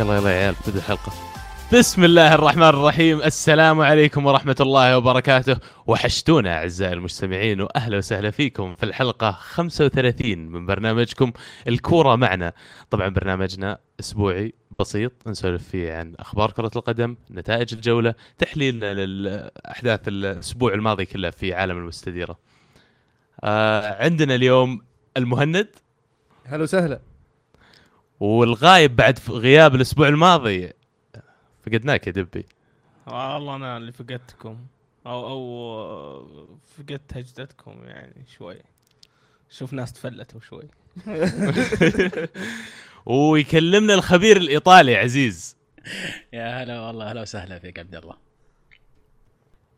يلا يلا يا عيال بدأ الحلقة بسم الله الرحمن الرحيم. السلام عليكم ورحمة الله وبركاته. وحشتونا أعزائي المستمعين وأهلا وسهلا فيكم في الحلقة 35 من برنامجكم الكورة معنا. طبعا برنامجنا أسبوعي بسيط نسولف فيه عن أخبار كرة القدم نتائج الجولة تحليلنا للأحداث الأسبوع الماضي كله في عالم المستديرة. آه عندنا اليوم المهند. هلا وسهلا. والغايب بعد غياب الأسبوع الماضي. فقدناك يا دبي. والله أنا اللي فقدتكم. أو أو فقدت هجدتكم يعني شوي. شوف ناس تفلتوا شوي. ويكلمنا الخبير الإيطالي عزيز. يا هلا والله هلا وسهلا فيك عبد الله.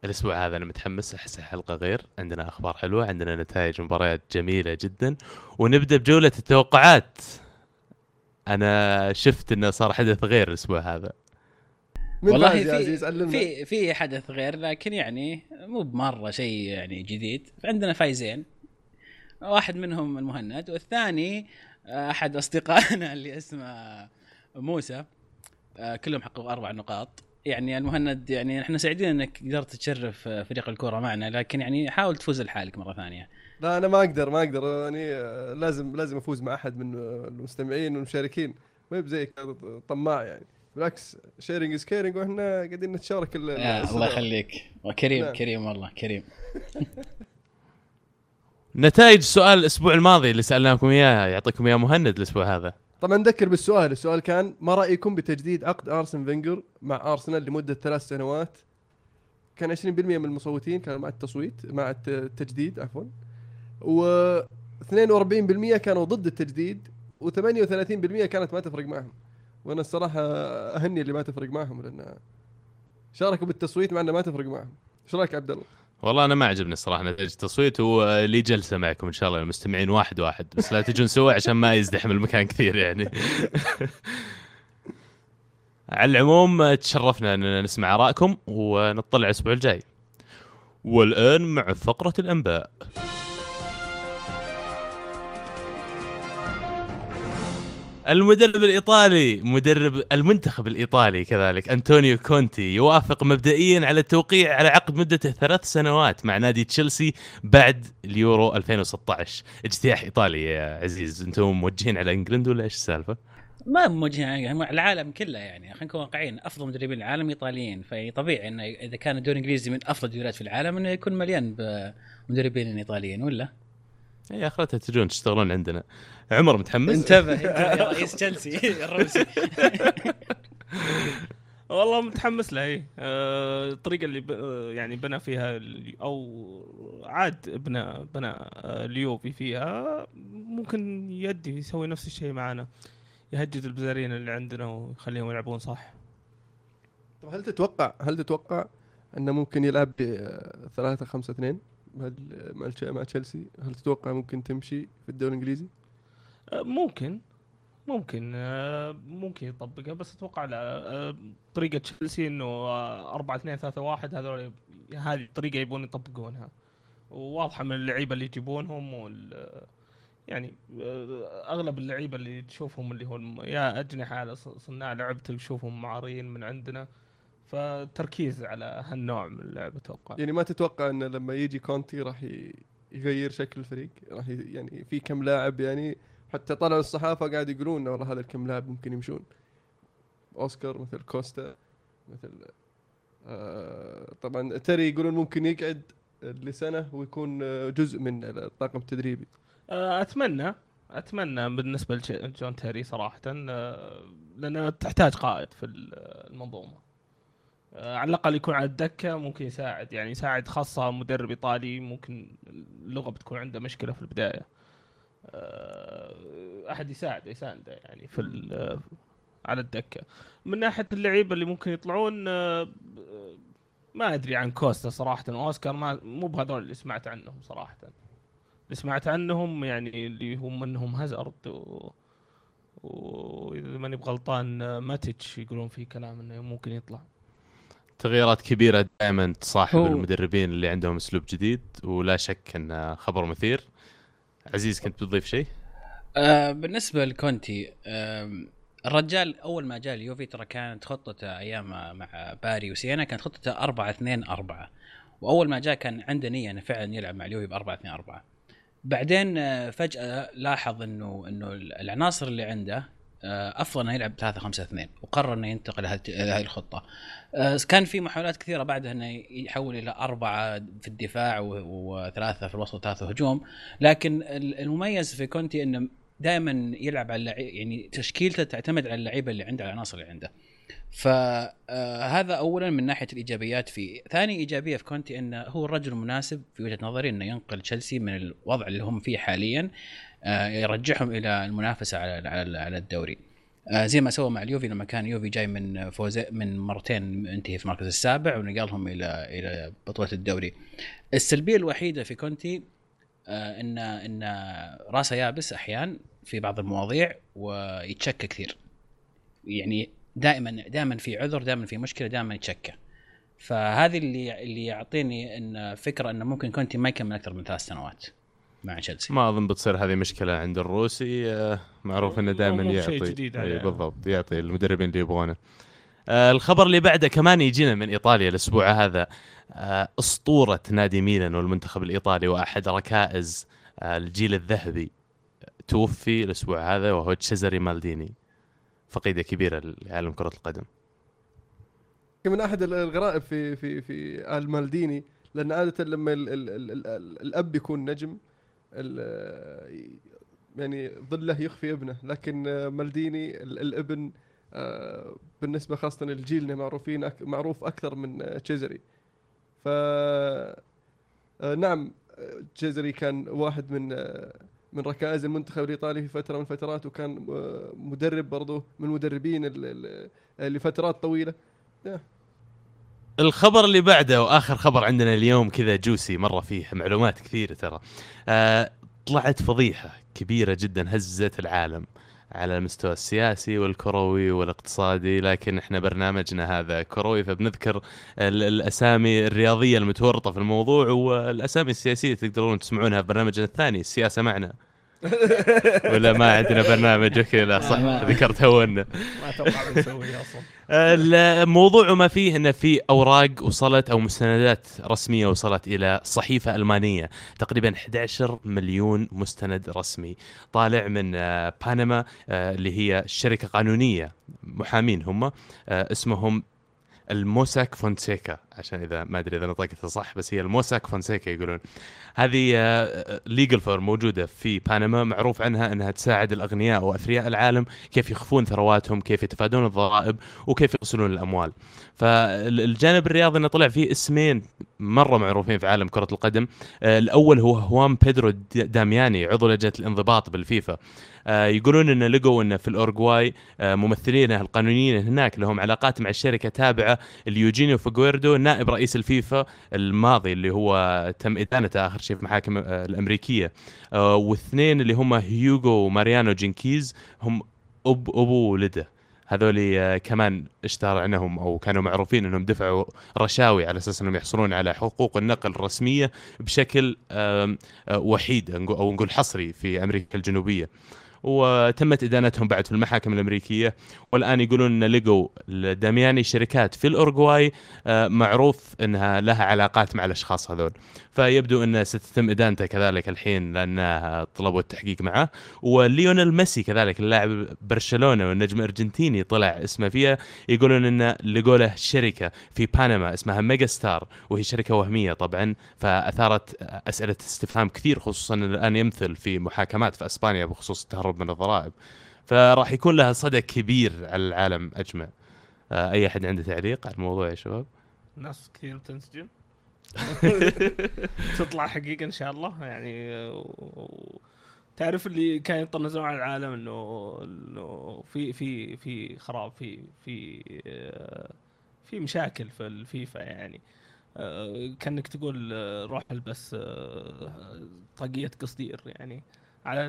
الأسبوع هذا أنا متحمس أحس حلقة غير. عندنا أخبار حلوة عندنا نتائج مباريات جميلة جدا. ونبدأ بجولة التوقعات. أنا شفت إنه صار حدث غير الأسبوع هذا. والله في في في حدث غير لكن يعني مو بمرة شيء يعني جديد. عندنا فايزين. واحد منهم المهند والثاني أحد أصدقائنا اللي اسمه موسى. آه، كلهم حققوا أربع نقاط. يعني المهند يعني إحنا سعيدين إنك قدرت تشرف فريق الكورة معنا لكن يعني حاول تفوز لحالك مرة ثانية. لا أنا ما أقدر ما أقدر. يعني لازم لازم أفوز مع أحد من آه، المستمعين والمشاركين. ما هي بزيك طماع يعني. بالعكس sharing is caring وإحنا قاعدين نتشارك الله. يخليك. وكريم نعم. كريم والله كريم. نتائج سؤال الأسبوع الماضي اللي سألناكم إياه يعطيكم إياه مهند الأسبوع هذا. طبعا نذكر بالسؤال. السؤال كان ما رأيكم بتجديد عقد أرسن فينجر مع أرسنال لمدة ثلاث سنوات؟ كان 20% من المصوتين كانوا مع التصويت مع الت- التجديد عفوا. و 42% كانوا ضد التجديد و38% كانت ما تفرق معهم. وأنا الصراحة أهني اللي ما تفرق معهم لأن شاركوا بالتصويت مع إنه ما تفرق معهم. إيش رأيك عبد الله؟ والله أنا ما عجبني الصراحة نتائج التصويت ولي جلسة معكم إن شاء الله المستمعين واحد واحد بس لا تجون سوا عشان ما يزدحم المكان كثير يعني. على العموم تشرفنا أننا نسمع آرائكم ونطلع الأسبوع الجاي. والآن مع فقرة الأنباء. المدرب الإيطالي مدرب المنتخب الإيطالي كذلك انطونيو كونتي يوافق مبدئيا على التوقيع على عقد مدته ثلاث سنوات مع نادي تشيلسي بعد اليورو 2016 اجتياح إيطالي يا عزيز أنتم موجهين على إنجلند ولا إيش السالفة؟ ما موجهين على العالم كله يعني خلينا نكون واقعيين أفضل مدربين العالم إيطاليين فطبيعي إنه إذا كان الدوري الإنجليزي من أفضل الدوريات في العالم إنه يكون مليان بمدربين إيطاليين ولا؟ يا اخرتها تجون تشتغلون عندنا عمر متحمس؟ انتبه يا رئيس تشيلسي الروسي. والله متحمس له اي آه، الطريقة اللي ب... آه، يعني بنى فيها أو عاد بنى بنى آه، اليوفي فيها ممكن يدي يسوي نفس الشيء معنا يهجد البزارين اللي عندنا ويخليهم يلعبون صح. طب هل تتوقع هل تتوقع أنه ممكن يلعب ب 3 5 2 مع الش- مع تشيلسي؟ هل تتوقع ممكن تمشي في الدوري الإنجليزي؟ ممكن ممكن آه، ممكن يطبقها بس أتوقع لا. آه، طريقة تشيلسي إنه 4 2 3 1 هذول هذه الطريقة يبون يطبقونها. وواضحة من اللعيبة اللي يجيبونهم وال يعني آه، أغلب اللعيبة اللي تشوفهم اللي هو يا أجنحة على صناع لعب تشوفهم معارين من عندنا. فتركيز على هالنوع من اللعب أتوقع. يعني ما تتوقع إنه لما يجي كونتي راح يغير شكل الفريق؟ راح يعني في كم لاعب يعني حتى طلعوا الصحافة قاعد يقولون والله هذا الكم لاعب ممكن يمشون. أوسكار مثل كوستا مثل آه طبعا تري يقولون ممكن يقعد لسنة ويكون آه، جزء من الطاقم التدريبي. آه، أتمنى أتمنى بالنسبة لجون تيري صراحة آه، لأن تحتاج قائد في المنظومة. على الأقل يكون على الدكة ممكن يساعد يعني يساعد خاصة مدرب إيطالي ممكن اللغة بتكون عنده مشكلة في البداية. أحد يساعد يساندة يعني في ال- على الدكة. من ناحية اللعيبة اللي ممكن يطلعون آه، ما أدري عن كوستا صراحة. أوسكار ما مو بهذول اللي سمعت عنهم صراحة. اللي سمعت عنهم يعني اللي هم منهم هازارد و واذا ماني بغلطان آه، ماتيتش يقولون في كلام إنه ممكن يطلع. تغييرات كبيرة دائما تصاحب هو- المدربين اللي عندهم أسلوب جديد ولا شك انه خبر مثير. عزيز كنت بتضيف شيء؟ آه بالنسبة لكونتي آه الرجال أول ما جاء اليوفي ترى كانت خطته أيام مع باري وسينا كانت خطته 4 2 4 وأول ما جاء كان عنده نية إنه فعلا يلعب مع اليوفي ب 4 2 4 بعدين آه، فجأة لاحظ إنه إنه العناصر اللي عنده آه، أفضل إنه يلعب 3 5 2 وقرر إنه ينتقل لهذه الخطة. آه، كان في محاولات كثيرة بعدها إنه يحول إلى أربعة في الدفاع وثلاثة في الوسط وثلاثة هجوم، لكن المميز في كونتي إنه دائما يلعب على اللعيبه يعني تشكيلته تعتمد على اللعيبة اللي عنده العناصر اللي عنده. فهذا اولا من ناحية الإيجابيات فيه، ثاني إيجابية في كونتي إنه هو الرجل المناسب في وجهة نظري إنه ينقل تشيلسي من الوضع اللي هم فيه حاليا آه، يرجعهم إلى المنافسة على على الدوري. آه، زي ما سوى مع اليوفي لما كان يوفي جاي من فوز من مرتين انتهي في المركز السابع ونقلهم إلى إلى بطولة الدوري. السلبية الوحيدة في كونتي آه، ان إن راسه يابس أحيان في بعض المواضيع ويتشكى كثير. يعني دائما دائما في عذر دائما في مشكلة دائما يتشكى. فهذه اللي اللي يعطيني إن فكرة انه ممكن كونتي ما يكمل أكثر من ثلاث سنوات. مع تشيلسي ما أظن بتصير هذه مشكلة عند الروسي. آه، معروف إنه دائما يعطي جديد أي بالضبط يعطي المدربين اللي يبغونه. آه، الخبر اللي بعده كمان يجينا من إيطاليا الأسبوع هذا. آه، أسطورة نادي ميلان والمنتخب الإيطالي وأحد ركائز الجيل الذهبي توفي الأسبوع هذا وهو تشيزري مالديني فقيدة كبيرة لعالم كرة القدم. من أحد الغرائب في في في آل مالديني لأن عادة لما ال ال ال ال الأب يكون نجم يعني ظله يخفي ابنه. لكن مالديني الابن آه، بالنسبة خاصة لجيلنا معروفين معروف أكثر من تشيزري. ف آه، نعم تشيزري كان واحد من آه، من ركائز المنتخب الإيطالي في فترة من الفترات وكان مدرب برضه من المدربين لفترات طويلة. الخبر اللي بعده وآخر خبر عندنا اليوم كذا جوسي مرة فيه معلومات كثيرة ترى. آه طلعت فضيحة كبيرة جدا هزت العالم على المستوى السياسي والكروي والاقتصادي لكن إحنا برنامجنا هذا كروي فبنذكر الأسامي الرياضية المتورطة في الموضوع والأسامي السياسية تقدرون تسمعونها في برنامجنا الثاني السياسة معنا. ولا ما عندنا برنامج أوكي لا صح ذكرت هونا ما أتوقع بنسويها أصلا. الموضوع ما فيه انه في أوراق وصلت أو مستندات رسمية وصلت إلى صحيفة ألمانية. تقريبا 11 مليون مستند رسمي. طالع من آه، بانما آه، اللي هي شركة قانونية. محامين هم آه، اسمهم الموساك فونسيكا عشان إذا ما أدري إذا نطقتها صح بس هي الموساك فونسيكا يقولون. هذه legal آه، firm موجودة في بانما معروف عنها إنها تساعد الأغنياء وأثرياء العالم كيف يخفون ثرواتهم كيف يتفادون الضرائب وكيف يغسلون الأموال. فالجانب الرياضي إنه طلع فيه اسمين مرة معروفين في عالم كرة القدم. آه، الأول هو هوان بيدرو دامياني عضو لجنة الانضباط بالفيفا. آه، يقولون انه لقوا انه في الاورجواي ممثلين القانونيين هناك لهم علاقات مع الشركة تابعة ليوجينيو فيغويريدو نائب رئيس الفيفا الماضي اللي هو تم إدانته آخر شيء في المحاكم آه، الأمريكية آه، واثنين اللي هم هيوغو وماريانو جينكيز هم أب أبو ولده هذول آه، كمان اشتهر عنهم أو كانوا معروفين إنهم دفعوا رشاوي على أساس إنهم يحصلون على حقوق النقل الرسمية بشكل وحيد أو نقول حصري في أمريكا الجنوبية. وتمت إدانتهم بعد في المحاكم الأمريكية. والآن يقولون إن لقوا دامياني شركات في الاورجواي معروف إنها لها علاقات مع الأشخاص هذول. فيبدو انه ستتم إدانته كذلك الحين لأن طلبوا التحقيق معه. وليونيل ميسي كذلك اللاعب برشلونة والنجم الأرجنتيني طلع اسمه فيها يقولون انه لقوا له شركة في بانما اسمها ميجا ستار وهي شركة وهمية طبعا فأثارت أسئلة استفهام كثير خصوصا الآن يمثل في محاكمات في أسبانيا بخصوص التهرب من الضرائب. فراح يكون لها صدى كبير على العالم أجمع. أي أحد عنده تعليق على الموضوع يا شباب؟ ناس كثير تنسجن تطلع حقيقة إن شاء الله. يعني تعرف اللي كان يطنزون على العالم إنه إنه في في في خراب في في في مشاكل في الفيفا يعني. كأنك تقول روح البس طاقية قصدير يعني. على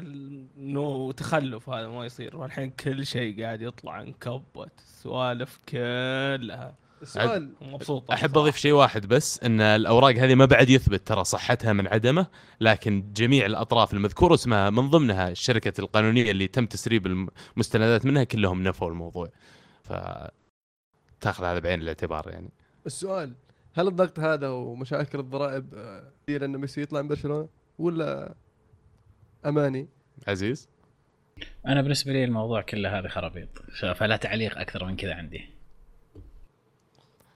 إنه تخلف هذا ما يصير. والحين كل شيء قاعد يطلع انكبت السوالف كلها. السؤال مبسوط. أحب أضيف شيء واحد بس إن الأوراق هذه ما بعد يثبت ترى صحتها من عدمه لكن جميع الأطراف المذكور اسمها من ضمنها الشركة القانونية اللي تم تسريب المستندات منها كلهم نفوا الموضوع. ف تاخذ هذا بعين الاعتبار يعني. السؤال هل الضغط هذا ومشاكل الضرائب آه، هي لأن ميسي يطلع من برشلونة ولا أماني؟ عزيز؟ أنا بالنسبة لي الموضوع كله هذا خرابيط فلا تعليق أكثر من كذا عندي.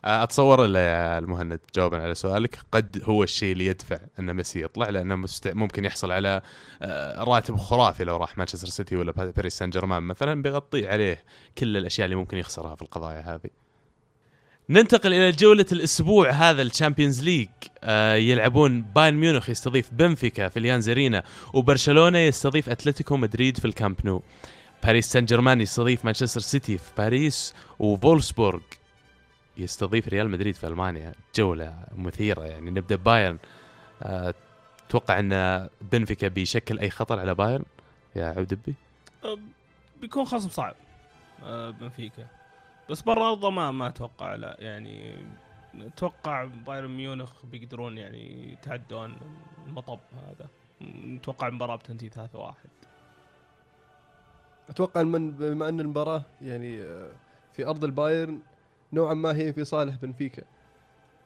أتصور المهند جوابا على سؤالك قد هو الشيء اللي يدفع أن ميسي يطلع لأنه مست... ممكن يحصل على آه، راتب خرافي لو راح مانشستر سيتي ولا باريس سان جيرمان مثلا بيغطي عليه كل الأشياء اللي ممكن يخسرها في القضايا هذه. ننتقل إلى جولة الأسبوع هذا ال Champions League آه، يلعبون بايرن ميونخ يستضيف بنفيكا في اليانز ارينا وبرشلونة يستضيف أتلتيكو مدريد في الكامب نو. باريس سان جيرمان يستضيف مانشستر سيتي في باريس وفولسبورغ يستضيف ريال مدريد في ألمانيا جولة مثيرة يعني. نبدأ بايرن. أه، أتوقع أن بنفيكا بيشكل أي خطر على بايرن يا عبد البي أه، بيكون خصم صعب أه، بنفيكا. بس برا أرضه ما ما أتوقع لا يعني أتوقع بايرن ميونخ بيقدرون يعني يتعدون المطب هذا. نتوقع المباراة بتنتهي 3 1 أتوقع من بما أن المباراة يعني آه، في أرض البايرن نوعا ما هي في صالح بنفيكا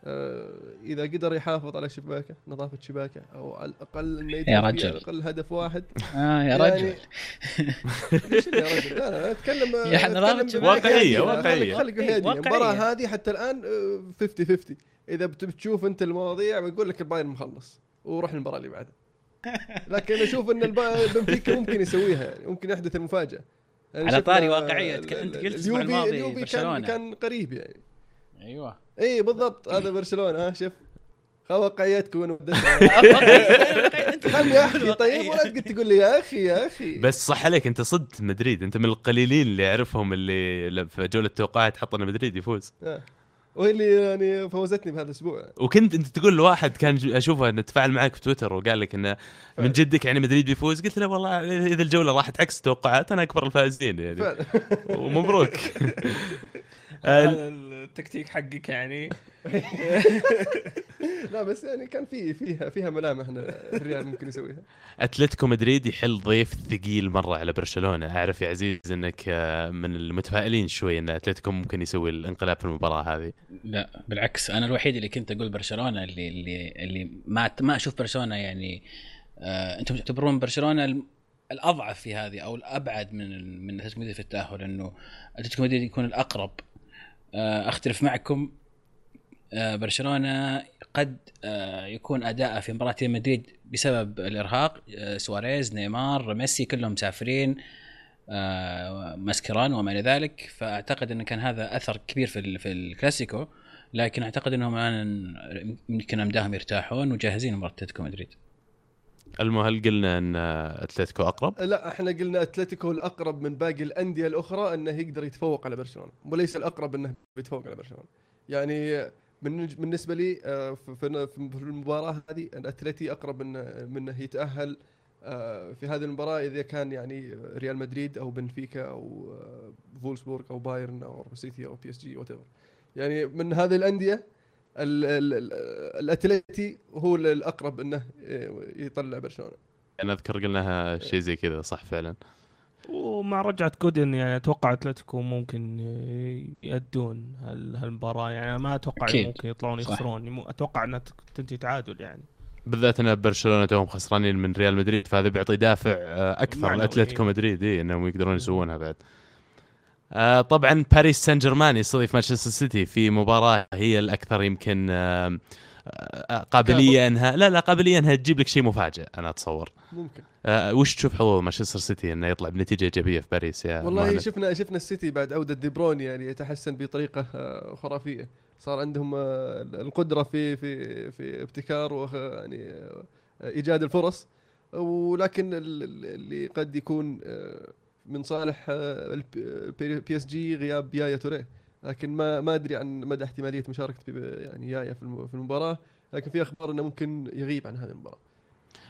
آه، إذا قدر يحافظ على شباكه نظافة شباكه أو على الأقل إنه يا رجل. على الأقل هدف واحد. آه يا يعني- رجل. ليش يا رجل؟ لا لا أتكلم هادية. واقعية. خليك إيه، هادية واقعية. المباراة هذه حتى الآن آه، 50 50 إذا بت- بتشوف أنت المواضيع بيقول لك البايرن مخلص وروح المباراة اللي بعدها لكن أشوف أن بنفيكا ممكن يسويها يعني ممكن يحدث المفاجأة. يعني على طاري أنت ال- قلت اليوفي- الماضي اليوفي كان. كان قريب يعني. أيوه. إي بالضبط هذا برشلونة. ها شوف. واقعيتكم. خلني أحكي. طيب ولا تقعد تقول لي يا أخي يا أخي. بس صح عليك أنت صدت مدريد. أنت من القليلين اللي أعرفهم اللي في جولة التوقعات حط ان مدريد يفوز. آه. وهي اللي يعني فوزتني بهذا الأسبوع. وكنت أنت تقول لواحد كان أشوفه إنه تفاعل معك في تويتر وقال لك إنه من جدك يعني مدريد بيفوز. قلت له والله إذا الجولة راحت عكس التوقعات أنا أكبر الفائزين يعني. ومبروك. هذا التكتيك حقك يعني. لا بس يعني كان في فيها فيها ملامح إن الريال ممكن يسويها. أتلتيكو مدريد يحل ضيف ثقيل مرة على برشلونة. أعرف يا عزيز إنك آه، من المتفائلين شوي إن أتلتيكو ممكن يسوي الانقلاب في المباراة هذه. لا بالعكس أنا الوحيد اللي كنت أقول برشلونة اللي اللي اللي ما ما أشوف برشلونة يعني آه أنتم تعتبرون برشلونة الم- الأضعف في هذه أو الأبعد من من أتلتيكو مدريد في التأهل إنه أتلتيكو مدريد يكون الأقرب أختلف معكم. آه برشلونة قد آه يكون اداءه في مباراة ريال مدريد بسبب الإرهاق. آه سواريز نيمار ميسي كلهم مسافرين آه ماسكيرانو وما إلى ذلك. فأعتقد انه كان هذا أثر كبير في في الكلاسيكو. لكن أعتقد إنهم الآن يمكن أمداهم يرتاحون وجاهزين لمباراة مدريد. المهم هل قلنا إن أتلتيكو أقرب؟ لا إحنا قلنا أتلتيكو الأقرب من باقي الأندية الأخرى إنه يقدر يتفوق على برشلونة وليس الأقرب إنه يتفوق على برشلونة يعني بالنسبة لي آه، في المباراة هذه الاتلتي أقرب من منه يتأهل آه، في هذه المباراة إذا كان يعني ريال مدريد أو بنفيكا أو آه، فولسبورغ أو بايرن أو سيتي أو PSG what يعني من هذه الأندية ال- ال- ال- الاتلتي هو الأقرب إنه يطلع برشلونة أنا أذكر قلناها شيء زي كذا صح فعلا ومع رجعة جودن يعني أتوقع أتلتيكو ممكن يأدون هال- هالمباراة يعني ما أتوقع أكيد. ممكن يطلعون. يخسرون أتوقع إنها تنتهي تعادل يعني بالذات إن برشلونة توهم خسرانين من ريال مدريد فهذا بيعطي دافع آه، أكثر. لأتلتيكو مدريد إيه إنهم يقدرون يسوونها بعد. آه، طبعا باريس سان جيرمان يستضيف مانشستر سيتي في مباراة هي الأكثر يمكن آه، قابلية انها لا لا قابلية إنها تجيب لك شيء مفاجئ أنا أتصور. ممكن آه، وش تشوف حظوظ مانشستر سيتي إنه يطلع بنتيجة إيجابية في باريس يا والله مهند؟ شفنا شفنا السيتي بعد عودة دي بروين يعني يتحسن بطريقة خرافية صار عندهم القدرة في في في ابتكار و يعني إيجاد الفرص ولكن ال- ال- اللي قد يكون من صالح ال PSG غياب يايا توريه لكن ما ما أدري عن مدى احتمالية مشاركة بي- يعني يايا في الم- في المباراة. لكن في أخبار إنه ممكن يغيب عن هذه المباراة.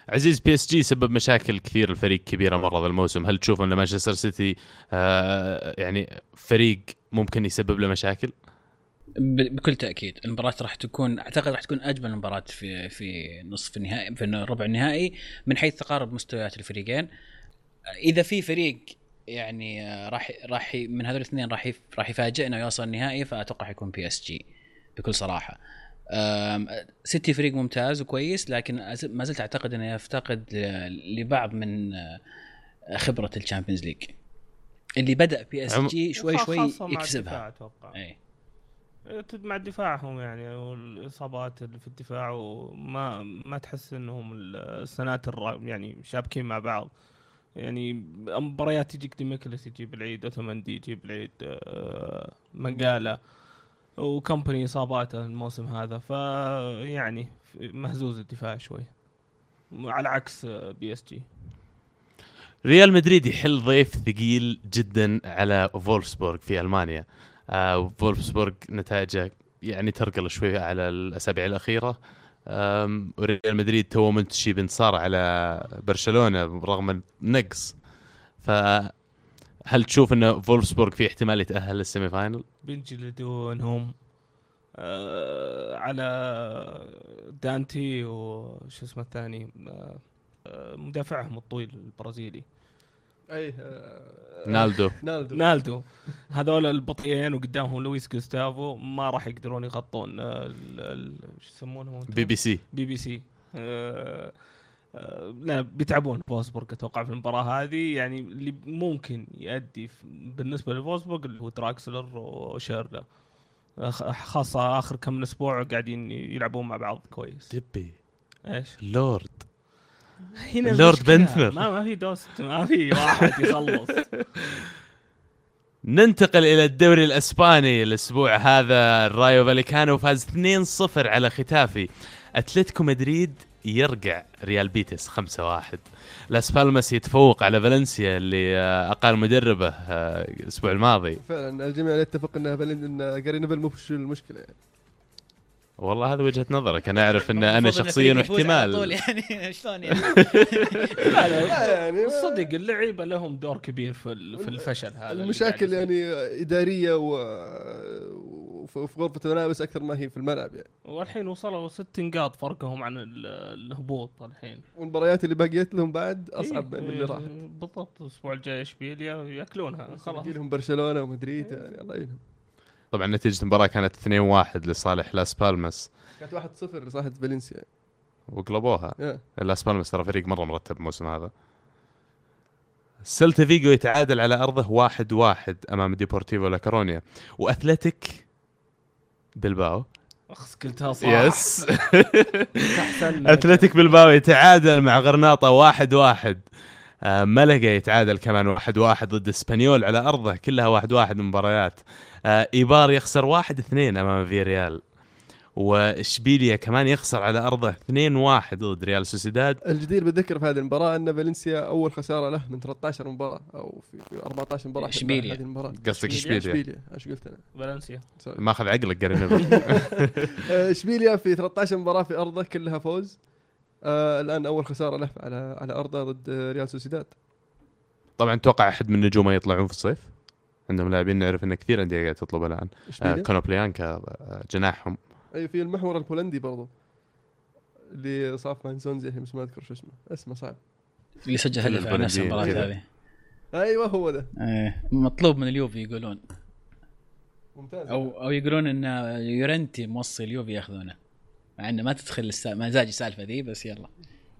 عزيز PSG سبب مشاكل كثير الفريق كبيره مرة ذا الموسم. هل تشوف إن مانشستر سيتي آه يعني فريق ممكن يسبب له مشاكل؟ بكل تأكيد. المباراة راح تكون أعتقد راح تكون أجمل مباراة في في نصف النهائي في الربع النهائي من حيث تقارب مستويات الفريقين. إذا في فريق يعني آه، راح راح من هذول الاثنين راح راح يفاجئنا ويوصل النهائي فأتوقع حيكون PSG بكل صراحة. سيتي فريق ممتاز وكويس لكن ما زلت أعتقد إنه يفتقد لبعض من آه، خبرة ال Champions League اللي بدأ PSG شوي شوي مع الدفاع يكسبها أتوقع. إي. مع دفاعهم يعني والإصابات اللي في الدفاع وما ما تحس إنهم السنوات الر- يعني شابكين مع بعض. يعني مباريات يجيك ديميكيليس يجيب العيد أوتوماندي يجيب العيد آه، مانجالا وكمباني إصاباته الموسم هذا. فيعني مهزوز الدفاع شوي. على عكس PSG. ريال مدريد يحل ضيف ثقيل جدا على فولفسبورغ في ألمانيا. آه فولفسبورغ نتائجه يعني ترقل شوي على الأسابيع الأخيرة. وريال مدريد تو منتشي بانتصار على برشلونة رغم النقص فهل تشوف إن فولفسبورغ في احتمال يتأهل لل semi-final؟ بينجلدونهم آه على دانتي وش اسمه الثاني آه آه، مدافعهم الطويل البرازيلي اي آه، نالدو. نالدو. نالدو. هذول البطيئين وقدامهم لويس جوستافو ما راح يقدرون يغطون آه، ال- ال- شو يسمونهم أنتم؟ بي بي سي. بي بي سي. آه، لا بيتعبون فولفسبورغ أتوقع في المباراة هذه. يعني اللي ممكن يؤدي بالنسبة لفولفسبورغ اللي هو دراكسلر وشورله. خ- خاصة آخر كم من أسبوع قاعدين يلعبون مع بعض كويس. دبي. إيش؟ لورد. هنا اللورد المشكلة. بنتنر. ما ما في دوست ما في واحد يخلص. ننتقل إلى الدوري الإسباني الأسبوع هذا. الرايو فاليكانو فاز 2-0 على ختافي. أتلتيكو مدريد يرقع ريال بيتس 5-1 لاس بالماس يتفوق على فالنسيا اللي آه، أقال مدربه آه، الأسبوع الماضي. فعلا الجميع يتفق ان إن جاري نيفل مو في المشكلة. يعني والله هذا وجهة نظرك. أنا أعرف إن أنا شخصيا واحتمال يعني. شلون يعني؟ لا يعني صدق اللعيبة لهم دور كبير في في الفشل هذا المشاكل. يعني إدارية و... وفي في غرفه الملابس أكثر ما هي في الملعب يعني. والحين وصلوا ست نقاط فرقهم عن ال- الهبوط الحين. والمباريات اللي بقيت لهم بعد أصعب إيه، من اللي راح بالضبط الأسبوع الجاي إشبيليا يأكلونها خلاص. لهم برشلونة ومدريد يعني الله يعينهم طبعا نتيجة المباراة كانت 2-1 لصالح لاس بالماس. كانت 1-0 لصالح فالنسيا. وقلبوها. يا. لاس بالماس ترى فريق مرة مرتب الموسم هذا. سيلتا فيجو يتعادل على أرضه واحد واحد أمام ديبورتيفو لا كورونيا واثلتيك بلباو. أخس قلتها صح. yes أحسن. اتلتيك بلباو يتعادل مع غرناطة واحد واحد. آه، ملقا يتعادل كمان واحد واحد ضد إسبانيول على أرضه كلها واحد واحد مباريات. إيبار يخسر واحد اثنين أمام فيريال. واشبيليا كمان يخسر على أرضه 2 1 ضد ريال سوسيداد. الجدير بالذكر في هذه المباراة أن فالنسيا أول خسارة له من 13 مباراة أو في في 14 مباراة في إشبيليا. هذه المباراة. قصدك. اشبيليا اشبيليا إيش قلت أنا؟ فالنسيا. ماخذ عقلك قرن. آه، اشبيليا في 13 مباراة في أرضه كلها فوز. آه الآن أول خسارة له على على أرضه ضد آه، ريال سوسيداد. طبعا أتوقع أحد من نجومه يطلعون في الصيف. عندهم لاعبين نعرف إن كثير أندية قاعد تطلب الآن. آه كونوبليانكا آه جناحهم. أي في المحور البولندي برضو. اللي صاف مع نزونزي الحين بس ما أذكر شو اسمه. اسمه صعب. اللي سجل هدف على نفس المباراة كذا. هذه. أيوه هو ذا إيه، مطلوب من اليوفي يقولون. ممتاز. أو أو يقولون إن يورنتي موصي اليوفي ياخذونه. مع إنه ما تدخل السا... مزاج السالفة ذي بس يلا.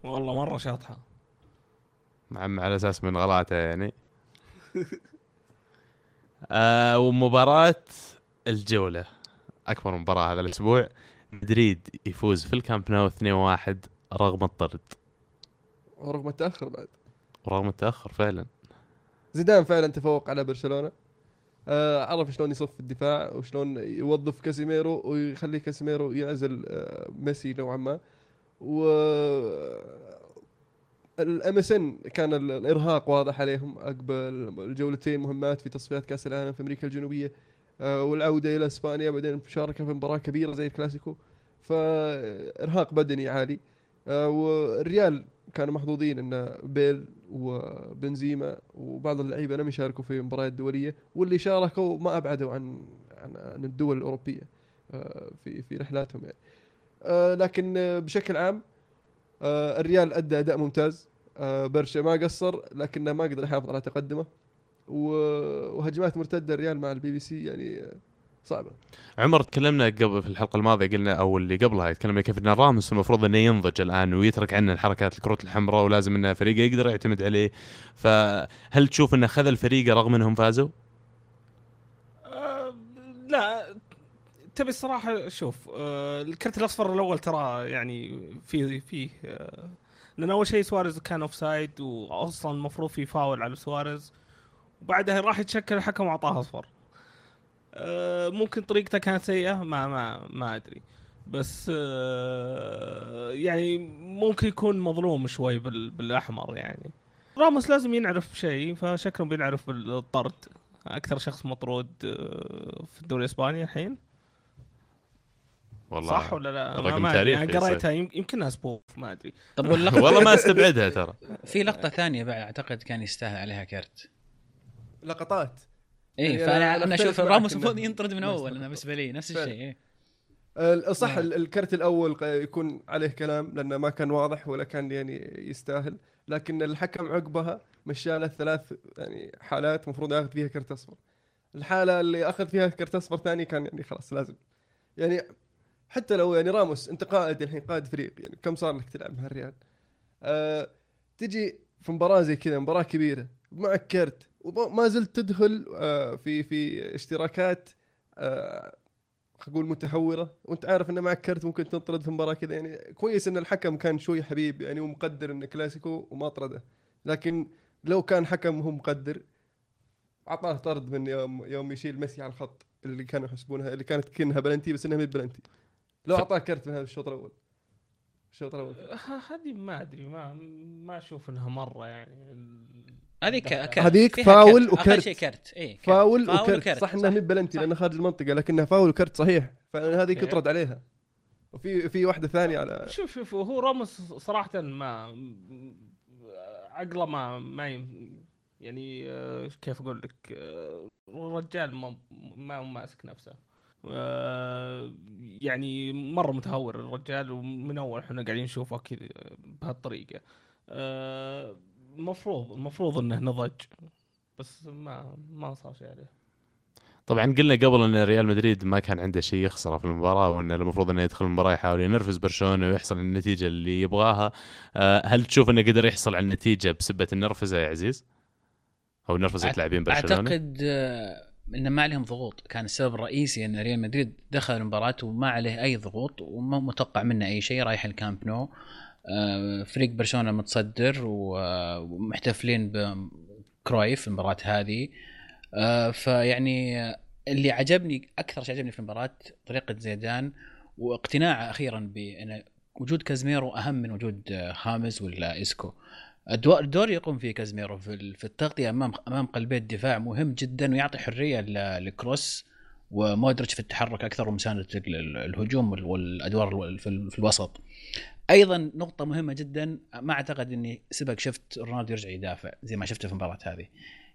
والله مرة شاطحة. مع على أساس من غلاته يعني. آه ومباراة الجولة. أكبر مباراة هذا الأسبوع. مدريد يفوز في الكامب نو 2-1 رغم الطرد. ورغم التأخر بعد. ورغم التأخر فعلا. زيدان فعلا تفوق على برشلونة. آه عرف شلون يصف الدفاع وشلون يوظف كاسيميرو ويخلي كاسيميرو يعزل آه ميسي نوعا ما. و ال MSN كان ال- الإرهاق واضح عليهم عقب الجولتين مهمات في تصفيات كأس العالم في أمريكا الجنوبية آه والعودة إلى إسبانيا بعدين مشاركة في مباراة كبيرة زي الكلاسيكو. فإرهاق بدني عالي. آه والريال كانوا محظوظين إن بيل وبنزيما وبعض اللعيبة لم يشاركوا في مباريات دولية واللي شاركوا ما أبعدوا عن عن, الدول الأوروبية آه، في في رحلاتهم يعني. لكن بشكل عام الريال أدى أداء ممتاز. آه، برشا ما قصر لكنه ما قدر يحافظ على تقدمه. وهجمات مرتدة الريال مع البي بي سي يعني آه، صعبة. عمر تكلمنا قبل في الحلقة الماضية قلنا أو اللي قبلها تكلمنا كيف إن راموس المفروض إنه ينضج الآن ويترك عنا الحركات الكروت الحمراء ولازم إنه فريقه يقدر يعتمد عليه. فهل تشوف إنه خذل فريقه رغم إنهم فازوا؟ آه، لا تبي الصراحة شوف آه، الكرت الأصفر الأول ترى يعني في فيه آه، لأن أول شيء سواريز كان offside واصلا المفروض في فاول على سواريز. وبعدها راح يتشكل الحكم وأعطاه أصفر. آه، ممكن طريقته كانت سيئة ما ما ما أدري. بس يعني ممكن يكون مظلوم شوي بال- بالأحمر يعني. راموس لازم ينعرف شيء فشكله بينعرف بالطرد. أكثر شخص مطرود في الدوري الإسباني الحين. والله صح ولا لا؟ رقم ما. تاريخي أنا قريتها يم- يمكنها سبوف ما أدري طب واللقطة والله ما استبعدها ترى في لقطة ثانية بعد أعتقد كان يستاهل عليها كرت لقطات اي يعني فأنا أنا أنا أشوف راموس المفروض ينطرد من أول. أنا بالنسبة لي نفس. الشيء إيه. صح نعم. ال- الكرت الأول يكون عليه كلام لأنه ما كان واضح ولا كان يعني يستاهل لكن الحكم عقبها مشى له ثلاث يعني حالات المفروض ياخذ فيها كرت أصفر الحالة اللي أخذ فيها كرت أصفر ثاني كان يعني خلاص لازم يعني حتى لو يعني راموس انت قائد الحين قائد فريق يعني كم صار لك تلعب مع الريال؟ أه تجي في مباراة زي كذا مباراة كبيرة معك كرت وما زلت تدخل أه في في اشتراكات أه نقول متهورة وانت عارف ان معك كرت ممكن تنطرد في مباراة كذا يعني كويس إن الحكم كان شوي حبيب يعني ومقدر انه كلاسيكو وما طرده. لكن لو كان حكم هو مقدر أعطاه طرد من يوم يوم يشيل ميسي على الخط اللي كانوا يحسبونها اللي كانت كأنها بلنتي بس إنها ما بلنتي. لو ف- اعطاه كرت من هذا الشوط الأول الشوط الأول ه- هذه ما أدري ما ما أشوف إنها مرة يعني ال- هذه ك- الدخل. كرت هذيك فاول وكرت. شيء كرت اي. فاول, فاول وكرت, صح إنها. مي بلنتي. لانها خارج المنطقة لكنها فاول وكرت صحيح فهذه okay. يطرد عليها وفي في واحدة ثانية على شوف شوف هو راموس صراحة ما عقله ما ما يعني آه، كيف أقول لك آه، الرجال ما ماسك نفسه يعني مرة متهور الرجال ومن أول إحنا قاعدين نشوفه كذا بهالطريقة آه، المفروض المفروض إنه نضج بس ما ما صار شيء عليه طبعا قلنا قبل إن ريال مدريد ما كان عنده شيء يخسره في المباراة وانه المفروض إنه يدخل المباراة يحاول ينرفز برشلونة ويحصل النتيجة اللي يبغاها آه، هل تشوف إنه قدر يحصل على النتيجة بسبة النرفزة يا عزيز؟ أو نرفزة لاعبين برشلونة؟ أعتقد انه ما عليهم ضغوط. كان السبب الرئيسي أن ريال مدريد دخل المباراة وما عليه أي ضغوط وما متوقع منه أي شيء رايح الكامب نو. آه، فريق برشلونة متصدر آه، ومحتفلين بكرويف المباراة هذه. آه، فيعني اللي عجبني أكثر شيء عجبني في المباراة طريقة زيدان واقتناعه أخيرا بأن وجود كازميرو أهم من وجود خامس ولا اسكو الدور يقوم فيه كازميرو في في التغطية امام أمام قلبي الدفاع مهم جدا ويعطي حرية لكروس ومودريتش في التحرك أكثر ومساندة ال- ال- الهجوم وال- والأدوار ال- في, ال- في الوسط. أيضا نقطة مهمة جدا ما أعتقد إني سبق شفت رونالدو يرجع يدافع زي ما شفته في المباراة هذه.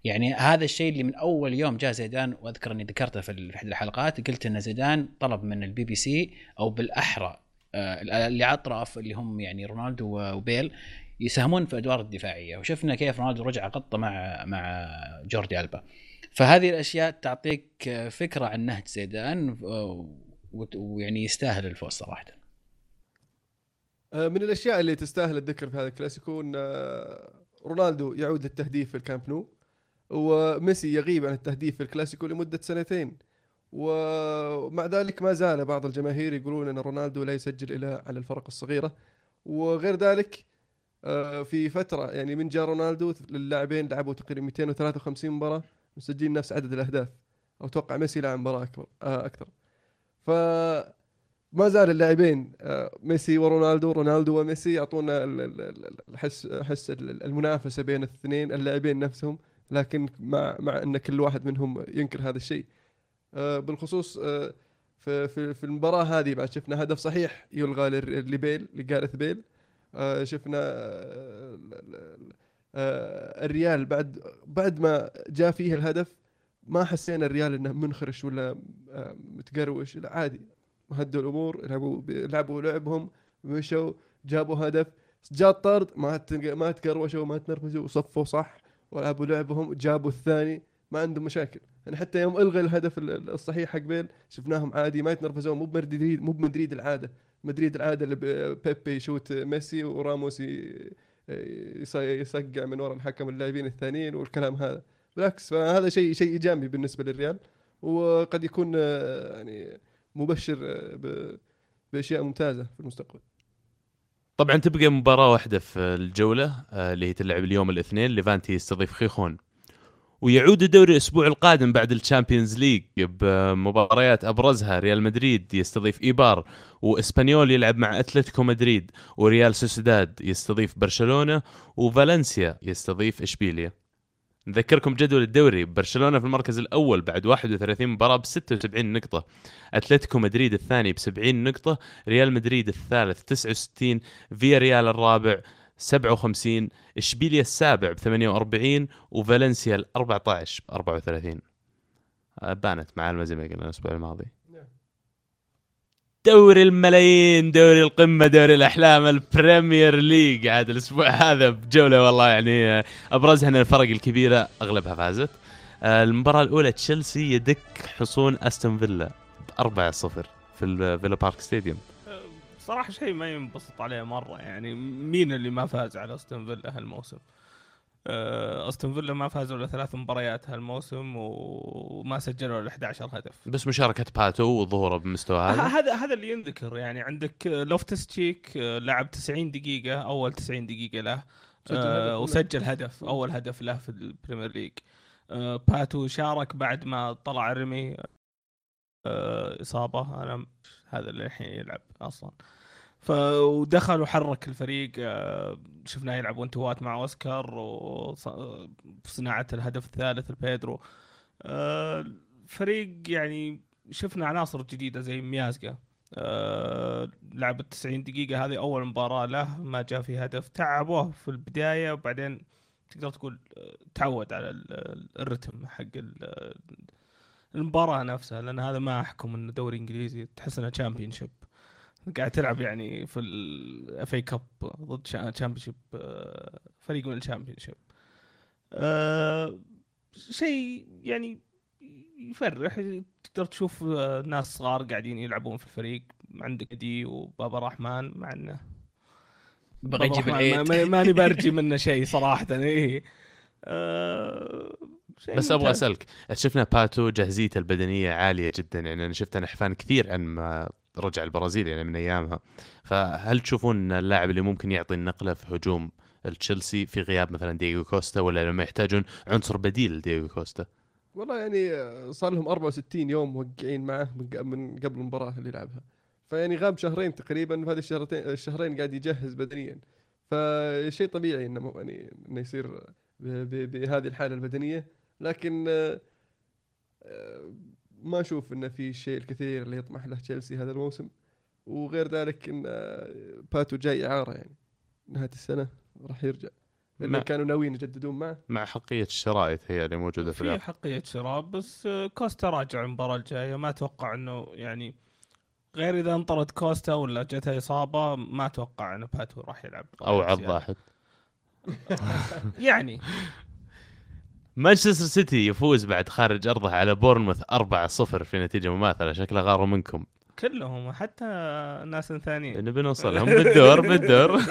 يعني هذا الشيء اللي من أول يوم جاء زيدان وأذكر إني ذكرته في أحد الحلقات قلت إن زيدان طلب من البي بي سي أو بالأحرى آه، اللي على الاطراف اللي هم يعني رونالدو وبيل يساهمون في الادوار الدفاعية. وشفنا كيف رونالدو رجع غطى مع مع جوردي ألبا. فهذه الأشياء تعطيك فكرة عن نهج زيدان ويعني يستاهل الفوز صراحة. آه، من الأشياء اللي تستاهل الذكر في هذا الكلاسيكو إن آه، رونالدو يعود للتهديف في الكامب نو وميسي يغيب عن التهديف في الكلاسيكو لمدة سنتين. ومع ذلك ما زال بعض الجماهير يقولون إن رونالدو لا يسجل إلا على الفرق الصغيرة. وغير ذلك في فترة يعني من جاء رونالدو اللاعبين لعبوا تقريبا 253 مباراة مسجلين نفس عدد الأهداف. أو أتوقع ميسي لعب مباراة أكبر آه، أكثر. ف ما زال اللاعبين آه، ميسي ورونالدو رونالدو وميسي يعطونا ال- ال- ال- الحس حس ال- المنافسة بين الاثنين اللاعبين نفسهم لكن مع مع أن كل واحد منهم ينكر هذا الشيء. آه، بالخصوص آه، في في المباراة هذه بعد شفنا هدف صحيح يلغى لبيل لجارث بيل. آه، شفنا آه، ال- ال- آه، الريال بعد بعد ما جاء فيه الهدف ما حسينا الريال إنه منخرش ولا آه، متقروش. لا عادي. هدوا الأمور لعبوا لعبوا لعبهم مشوا جابوا هدف. جاء الطرد ما ما تقروشوا ما تنرفزوا وصفوا صح ولعبوا لعبهم جابوا الثاني. ما عندهم مشاكل. يعني حتى يوم ألغى الهدف ال- ال- الصحيح حق بيل شفناهم عادي ما يتنرفزون مو بمدريد مو بمدريد العادة. مدريد العادة اللي بيبي يشوت ميسي وراموس يصقع من وراء الحكم اللاعبين الثانيين والكلام هذا. بالعكس فهذا شيء شيء إيجابي بالنسبة للريال. وقد يكون آه، يعني مبشر آه، بأشياء ممتازة في المستقبل. طبعا تبقى مباراة واحدة في الجولة آه، اللي هي تلعب اليوم الاثنين. ليفانتي يستضيف خيخون. ويعود الدوري الأسبوع القادم بعد ال Champions League بمباريات أبرزها ريال مدريد يستضيف إيبار وإسبانيول يلعب مع أتلتيكو مدريد وريال سوسيداد يستضيف برشلونة وفالنسيا يستضيف إشبيليا. نذكركم جدول الدوري. برشلونة في المركز الأول بعد 31 مباراة ب 76 نقطة. أتلتيكو مدريد الثاني ب 70 نقطة. ريال مدريد الثالث 69 فيا ريال الرابع 57 إشبيليا السابع ب 48 وفالنسيا ال 14 ب 34 آه، بانت معالمه زي ما قلنا الأسبوع الماضي. نعم. دوري الملايين دوري القمة دوري الأحلام ال Premier League. عاد الأسبوع هذا بجولة والله يعني آه، أبرزها أن الفرق الكبيرة أغلبها فازت. آه، المباراة الأولى تشيلسي يدك حصون أستون فيلا ب 4-0 في ال Villa Park stadium. صراحة شيء ما ينبسط عليه مرة يعني مين اللي ما فاز على أستون فيلا هالموسم؟ آه، أستون فيلا ما فازوا الا ثلاث مباريات هالموسم وما سجلوا إلا 11 هدف. بس مشاركة باتو وظهوره بمستوى هذا هذا هذا اللي ينذكر يعني عندك لوفتس تشيك آه، لعب 90 دقيقة أول 90 دقيقة له سجل آه، وسجل هدف أول هدف له في ال Premier League. آه، باتو شارك بعد ما طلع ريمي آه، إصابة. أنا م- هذا اللي الحين يلعب أصلا. ف ودخل وحرك الفريق آه، شفناه يلعب one-two ات مع أوسكار وصناعة الهدف الثالث لبيدرو. آه، الفريق يعني شفنا عناصر جديدة زي ميازقا آه لعب 90 دقيقة هذه أول مباراة له ما جاء في هدف. تعبوه في البداية وبعدين تقدر تقول آه، تعود على ال- ال- الرتم حق ال- المباراة نفسها لأن هذا ما أحكم إنه دوري إنجليزي تحس إنه Championship قاعد تلعب يعني في ال FA Cup ضد Championship فريق من ال Championship آه، شيء يعني يفرح تقدر تشوف آه، ناس صغار قاعدين يلعبون في الفريق. عندك دي وبابا رحمن مع إنه بغى يجيب العيد ما- ماني برجي منه شيء صراحة آه، شيء بس أبغى. أسألك شفنا باتو جاهزيته البدنية عالية جدا. يعني أنا شفته نحفان كثير عن ما رجع البرازيل يعني من أيامها. فهل تشوفون اللاعب اللي ممكن يعطي النقلة في هجوم تشيلسي في غياب مثلا دييغو كوستا ولا لما يحتاجون عنصر بديل لدييغو كوستا؟ والله يعني صار لهم 64 يوم موقعين معه من قبل المباراة اللي لعبها. فيعني غاب شهرين تقريبا في هذه الشهرتين الشهرين قاعد يجهز بدنيا. فشيء طبيعي إنه يعني إنه يصير بهذه الحالة البدنية. لكن آه، ما أشوف إنه في شيء الكثير اللي يطمح له تشيلسي هذا الموسم وغير ذلك إن باتو جاي إعارة يعني نهاية السنة راح يرجع. لأن كانوا ناويين يجددون معه. مع حقية الشراء هي اللي موجودة في في حقية شراء بس كوستا راجع المباراة الجاية. ما أتوقع إنه يعني غير إذا انطرد كوستا ولا جته إصابة ما أتوقع إن باتو راح يلعب. أو عض. واحد يعني مانشستر سيتي يفوز بعد خارج أرضه على بورنموث 4-0 في نتيجة مماثلة. شكله غاروا منكم. كلهم حتى ناس ثانيين. نبي نوصلهم بالدور بالدور.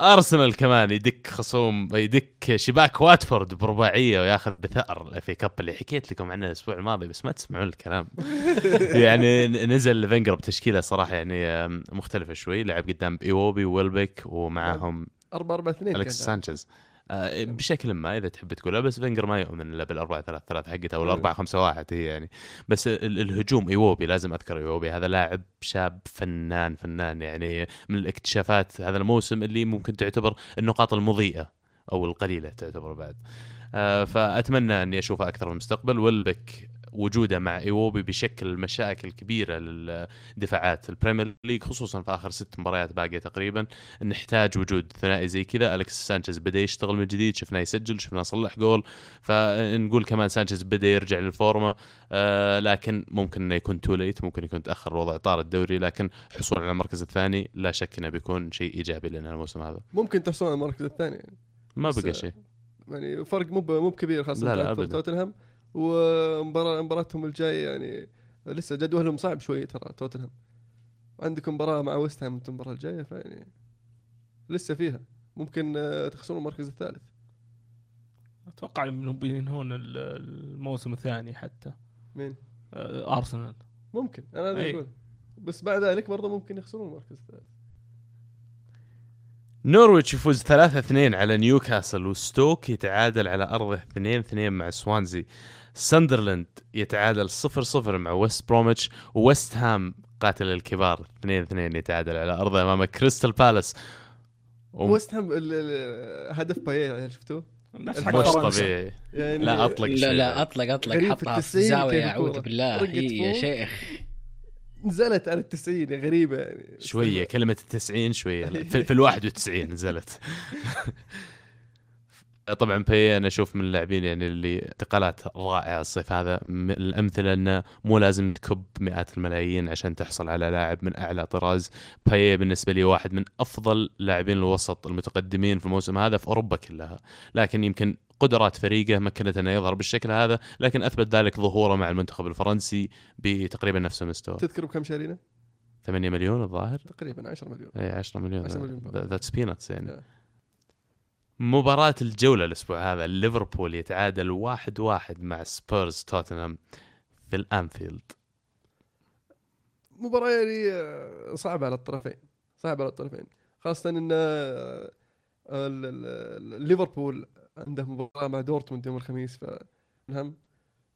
أرسنال كمان يدك خصوم يدك شباك واتفورد برباعية وياخذ بثأر FA Cup اللي حكيت لكم عنه الأسبوع الماضي بس ما تسمعون الكلام. يعني نزل فينجر بتشكيله صراحة يعني مختلفة شوي. لعب قدام إيوبي ويلبك ومعاهم 4 4 2 الكس سانشيز. بشكل ما إذا تحب تقولها بس فينجر ما يؤمن إلا بالأربعة ثلاث ثلاث حقته أو الأربعة خمسة واحد هي يعني. بس ال- الهجوم إيوبي لازم أذكر إيوبي هذا لاعب شاب فنان فنان يعني من الاكتشافات هذا الموسم اللي ممكن تعتبر النقاط المضيئة أو القليلة تعتبر بعد. آه، فأتمنى أني أشوفه أكثر في المستقبل وويلبك وجوده مع ايوبي بيشكل مشاكل كبيره للدفاعات. البريمير ليج خصوصا في آخر ست مباريات باقية تقريبا نحتاج وجود ثنائي زي كذا. الكس سانشيز بدأ يشتغل من جديد شفناه يسجل شفناه صلح جول. فنقول كمان سانشيز بدأ يرجع للفورمة آه لكن ممكن إنه يكون too late ممكن يكون تأخر الوضع طار الدوري. لكن حصول على المركز الثاني لا شك إنه بيكون شيء إيجابي لنا الموسم هذا. ممكن تحصلون على المركز الثاني. يعني ما بقى شيء. يعني فرق مو مو بكبير خاصة لا، لا،. توتنهام. ومباراة مباراتهم الجاية يعني لسه جدولهم صعب شوي ترى توتنهام. عندكم مباراة مع ويست هام المباراة الجاية فيعني لسه فيها. ممكن آه، تخسرون المركز الثالث. أتوقع انهم بينهون ال- الموسم الثاني حتى. مين؟ آه، أرسنال. ممكن أنا هذا. أقول بس بعد ذلك برضه ممكن يخسرون المركز الثالث. نورويتش يفوز 3-2 على نيوكاسل وستوك يتعادل على أرضه 2-2 مع سوانزي. ساندرلاند يتعادل 0-0 مع ويست بروميتش وويست هام قاتل الكبار 2-2 يتعادل على أرضه أمام كريستال بالاس وم- ويست هام هدف بايه يعني شفتوه؟ مش. طبيعي يعني لا أطلق لا. لا أطلق أطلق حطها في التسعين زاوية كيف أعوذ. بالله هي يا فوق. شيخ نزلت على التسعين يا غريبة يعني شوية كلمة التسعين شوية في, في ال 91 نزلت طبعا بي أنا أشوف من اللاعبين يعني اللي انتقالات رائعة الصيف هذا. من الأمثلة إنه مو لازم تكب مئات الملايين عشان تحصل على لاعب من أعلى طراز. باي بالنسبة لي واحد من أفضل لاعبين الوسط المتقدمين في الموسم هذا في أوروبا كلها. لكن يمكن قدرات فريقه مكنته أنه يظهر بالشكل هذا لكن أثبت ذلك ظهوره مع المنتخب الفرنسي بتقريبا نفس المستوى تذكروا بكم شارينا؟ 8 مليون الظاهر؟ تقريبا 10 مليون. اي 10 مليون. 10 مليون. that's peanuts يعني. Yeah. مباراة الجولة الأسبوع هذا ليفربول يتعادل واحد واحد مع سبيرز توتنهام في الأنفيلد. مباراة يعني آه، صعبة على الطرفين صعبة على الطرفين. خاصة إن آه، ليفربول عنده مباراة مع دورتموند يوم الخميس فهم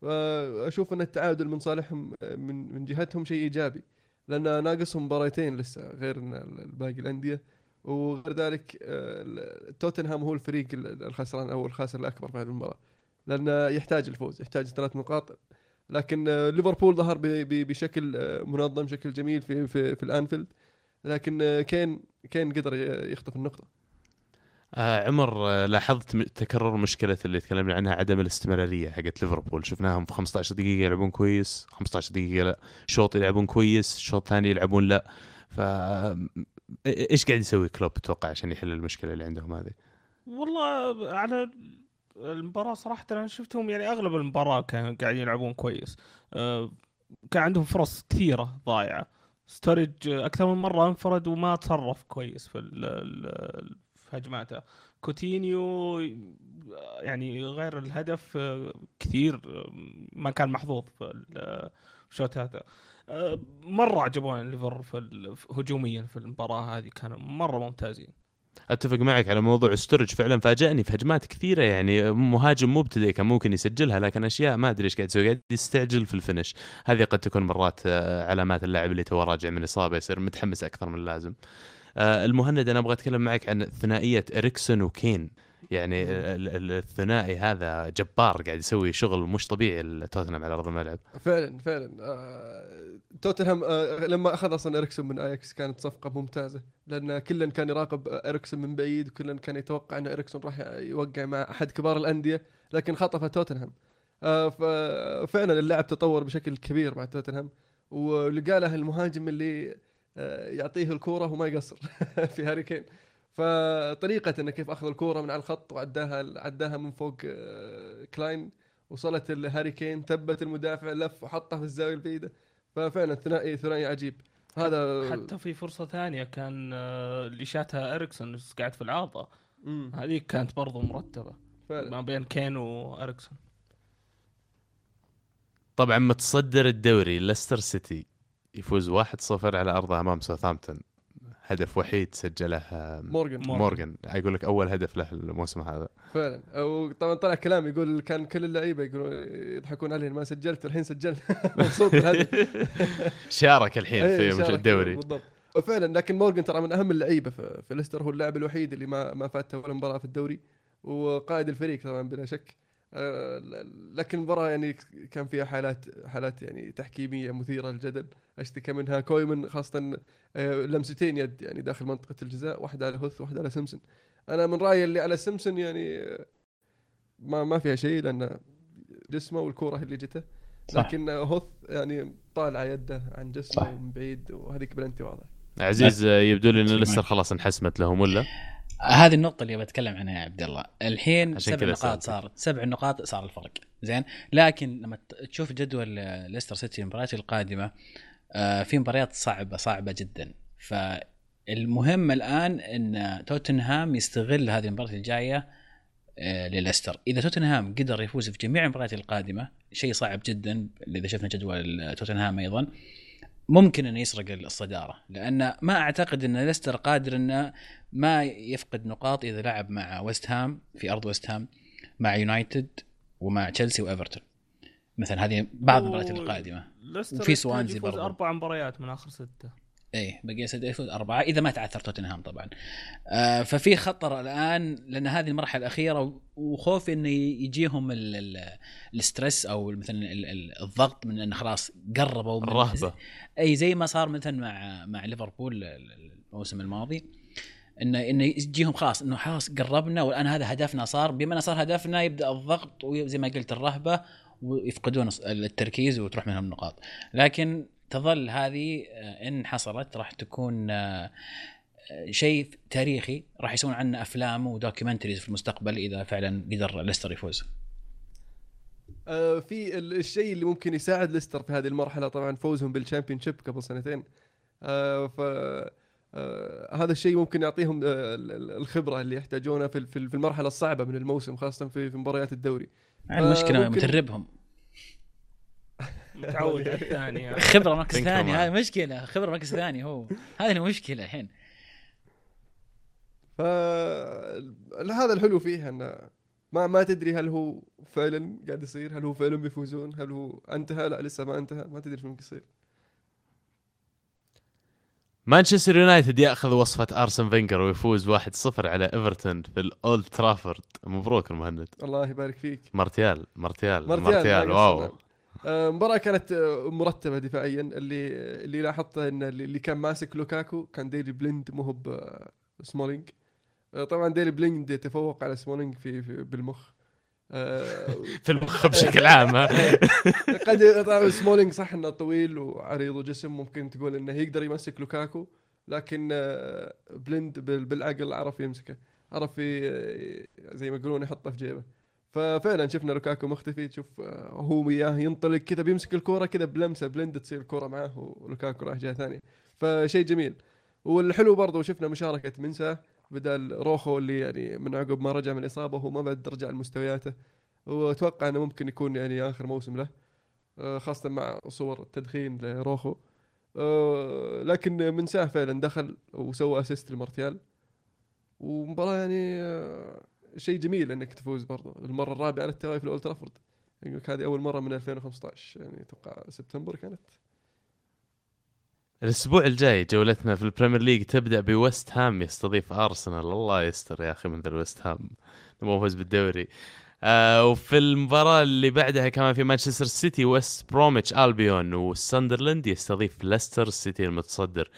وأشوف إن التعادل من صالحهم آه، من من جهتهم شيء إيجابي لأن ناقصهم مباراتين لسه غير إن ال- باقي الأندية. وغير ذلك آه، توتنهام هو الفريق ال- الخسران أو الخاسر الأكبر في هذه المباراة. لأنه يحتاج الفوز يحتاج ثلاث نقاط. لكن آه، ليفربول ظهر بشكل آه، منظم بشكل جميل في في, في الأنفيلد. لكن كين كين قدر يخطف النقطة. آه عمر لاحظت تكرر مشكلة اللي تكلمنا عنها عدم الاستمرارية حقت ليفربول. شفناهم في 15 دقيقة يلعبون كويس 15 دقيقة لا شوط يلعبون كويس شوط ثاني يلعبون لا. ف إيش قاعد يسوي كلوب تتوقع عشان يحل المشكلة اللي عندهم هذه؟ والله على المباراة صراحة أنا شفتهم يعني أغلب المباراة كانوا قاعدين يلعبون كويس. كان عندهم فرص كثيرة ضايعة. ستورج أكثر من مرة انفرد وما تصرف كويس في في هجماته. كوتينيو يعني غير الهدف كثير ما كان محظوظ في ال- في الشوط هذا. مرة عجبوني الليفر في هجوميا في المباراة هذه كانوا مرة ممتازين. أتفق معك على موضوع ستورج فعلا فاجأني في هجمات كثيرة يعني مهاجم مبتدئ كان ممكن يسجلها لكن أشياء ما أدري إيش قاعد يسوي قاعد يستعجل في ال finish. هذه قد تكون مرات آه، علامات اللاعب اللي تو راجع من إصابة يصير متحمس أكثر من اللازم. آه، المهند أنا أبغى أتكلم معك عن ثنائية إريكسون وكين. يعني ال- ال- الثنائي هذا جبار قاعد يسوي شغل مش طبيعي توتنهام على أرض الملعب. فعلا فعلا. آه، توتنهام آه، لما أخذ أصلا اريكسون من آياكس كانت صفقة ممتازة لأن كلا كان يراقب اريكسون من بعيد وكلا كان يتوقع ان اريكسون راح يوقع مع أحد كبار الأندية لكن خطف توتنهام. آه، ففعلا اللاعب تطور بشكل كبير مع توتنهام ولقى له المهاجم اللي آه، يعطيه الكورة وما يقصر في هاري كين. فطريقة إنه كيف أخذ الكورة من على الخط وعداها عداها من فوق آه، كلاين وصلت لهاري كين ثبت المدافع لف وحطها في الزاوية البعيدة. ففعلا ثنائي ثنائي عجيب. هذا حتى في فرصة ثانية كان آه، اللي شاتها إريكسون قاعد في العارضة. مم. هذيك كانت برضو مرتبة. فعلا. ما بين كين وإريكسون. طبعا متصدر الدوري ليستر سيتي يفوز 1-0 على ارضه أمام ساوثهامبتون. هدف وحيد سجله مورجان مورغان. مورغان. أقول لك أول هدف له الموسم هذا. فعلا. وطبعا طلع كلام يقول كان كل اللعيبة يقولوا يضحكون عليه ما سجلت الحين سجلت مبسوط بالهدف. شارك الحين إيه، في مش شارك الدوري. بالضبط. وفعلا لكن مورجان ترى من أهم اللعيبة في, ليستر هو اللاعب الوحيد اللي ما ما فاته ولا مباراة في الدوري وقائد الفريق طبعا بلا شك. لكن المباراة يعني كان فيها حالات حالات يعني تحكيمية مثيرة للجدل أشتكى منها كويمن خاصة آه، لمستين يد يعني داخل منطقة الجزاء واحدة على هوث واحدة على سمسن أنا من رأيي اللي على سمسن يعني آه، ما ما فيها شيء لأن جسمه والكورة اللي جته. لكن آه، هوث يعني طالع يده عن جسمه صح. من بعيد وهذيك بلنتي واضح عزيز آه، يبدو لي ان لسه. خلاص انحسمت لهم ولا؟ هذه النقطة اللي بتكلم عنها يا عبد الله، الحين سبع نقاط. صارت، سبع نقاط صار الفرق، زين؟ لكن لما تشوف جدول ليستر سيتي المباريات القادمة آه، في مباريات صعبة صعبة جدا، فالمهم الآن إن توتنهام يستغل هذه المباراة الجاية آه، لليستر، إذا توتنهام قدر يفوز في جميع المباريات القادمة شيء صعب جدا إذا شفنا جدول توتنهام أيضا ممكن إنه يسرق الصدارة. لأن ما أعتقد إن ليستر قادر إنه ما يفقد نقاط إذا لعب مع ويست هام في أرض ويست هام مع يونايتد ومع تشيلسي وايفرتون مثلا هذه بعض المباريات. القادمة. وفي سوانزي يفوز برضو. أربع مباريات من آخر ستة. إيه بقي ستة يفوز أربعة إذا ما تعثر توتنهام طبعا. آه ففي خطر الآن لأن هذه المرحلة الأخيرة وخوفي انه يجيهم ال- ال- ال stress أو مثلا ال- ال- الضغط من انه خلاص قربوا من الرهبة. اي زي ما صار مثلا مع مع ليفربول الموسم الماضي. انه إنه يجيهم خلاص إنه خلاص قربنا والان هذا هدفنا صار. بما إنه صار هدفنا يبدأ الضغط وزي ما قلت الرهبة ويفقدون التركيز وتروح منهم النقاط. لكن تظل هذه آه، إن حصلت راح تكون آه، شيء تاريخي. راح يسوون عنه أفلام و documentaries في المستقبل إذا فعلا قدر ليستر يفوز. آه، في ال- الشيء اللي ممكن يساعد ليستر في هذه المرحلة طبعا فوزهم بالشامبيون شيب قبل سنتين. ف آه، هذا الشيء ممكن يعطيهم آه، ال- ال- الخبرة اللي يحتاجونها في في ال- في المرحلة الصعبة من الموسم خاصة في في مباريات الدوري. المشكلة ممكن- مدربهم. متعود على الثاني خبرة مركز ثاني. هذه مشكلة خبرة مركز ثاني هو. هذه المشكلة الحين. ف هذا الحلو فيه انه ما ما تدري هل هو فعلا قاعد يصير هل هو فعلا بيفوزون هل هو انتهى؟ لا لسه ما انتهى ما تدري شو ممكن يصير. مانشستر يونايتد ياخذ وصفة أرسن فينجر ويفوز 1-0 على إيفرتون في الأولد ترافورد. مبروك المهند. الله يبارك فيك. مارتيال مارتيال مارتيال، مارتيال ما wow. قصرنا. آه، كانت آه، مرتبة دفاعيا. اللي اللي لاحظته إن اللي كان ماسك لوكاكو كان ديلي بليند مو هو سمولينج. آه، طبعا ديلي بليند يتفوق على سمولينج في, في بالمخ. في المخ بشكل عام قد طبعا سمولينج صح إنه طويل وعريض وجسم ممكن تقول إنه يقدر يمسك لوكاكو لكن آه، بليند بال- بالعقل عرف يمسكه عرف زي ما يقولون يحطه في جيبه. ففعلا شفنا لوكاكو مختفي تشوف آه، هو وياه ينطلق كذا بيمسك الكورة كذا بلمسة بليند تصير الكوره معاه ولوكاكو راح جهه ثانية فشيء جميل. والحلو برضو شفنا مشاركة منسا بدل روخو اللي يعني من عقب ما رجع من الإصابة هو ما بعد رجع لمستوياته. وأتوقع إنه ممكن يكون يعني آخر موسم له آه، خاصة مع صور التدخين لروخو. آه، لكن منساه فعلا دخل وسوى اسيست لمارتيال. ومباراة يعني آه، شيء جميل إنك تفوز برضو. المرة الرابعة على التوالي في الأولد ترافورد. لك هذه أول مرة من 2015 يعني أتوقع سبتمبر كانت. الأسبوع الجاي جولتنا في البريمير ليج تبدأ بويست هام يستضيف أرسنال. الله يستر يا أخي من ذا الويست هام. نفوز بالدوري. آه وفي المباراة اللي بعدها كمان في مانشستر سيتي ويست بروميتش ألبيون وساندرلاند يستضيف ليستر سيتي المتصدر.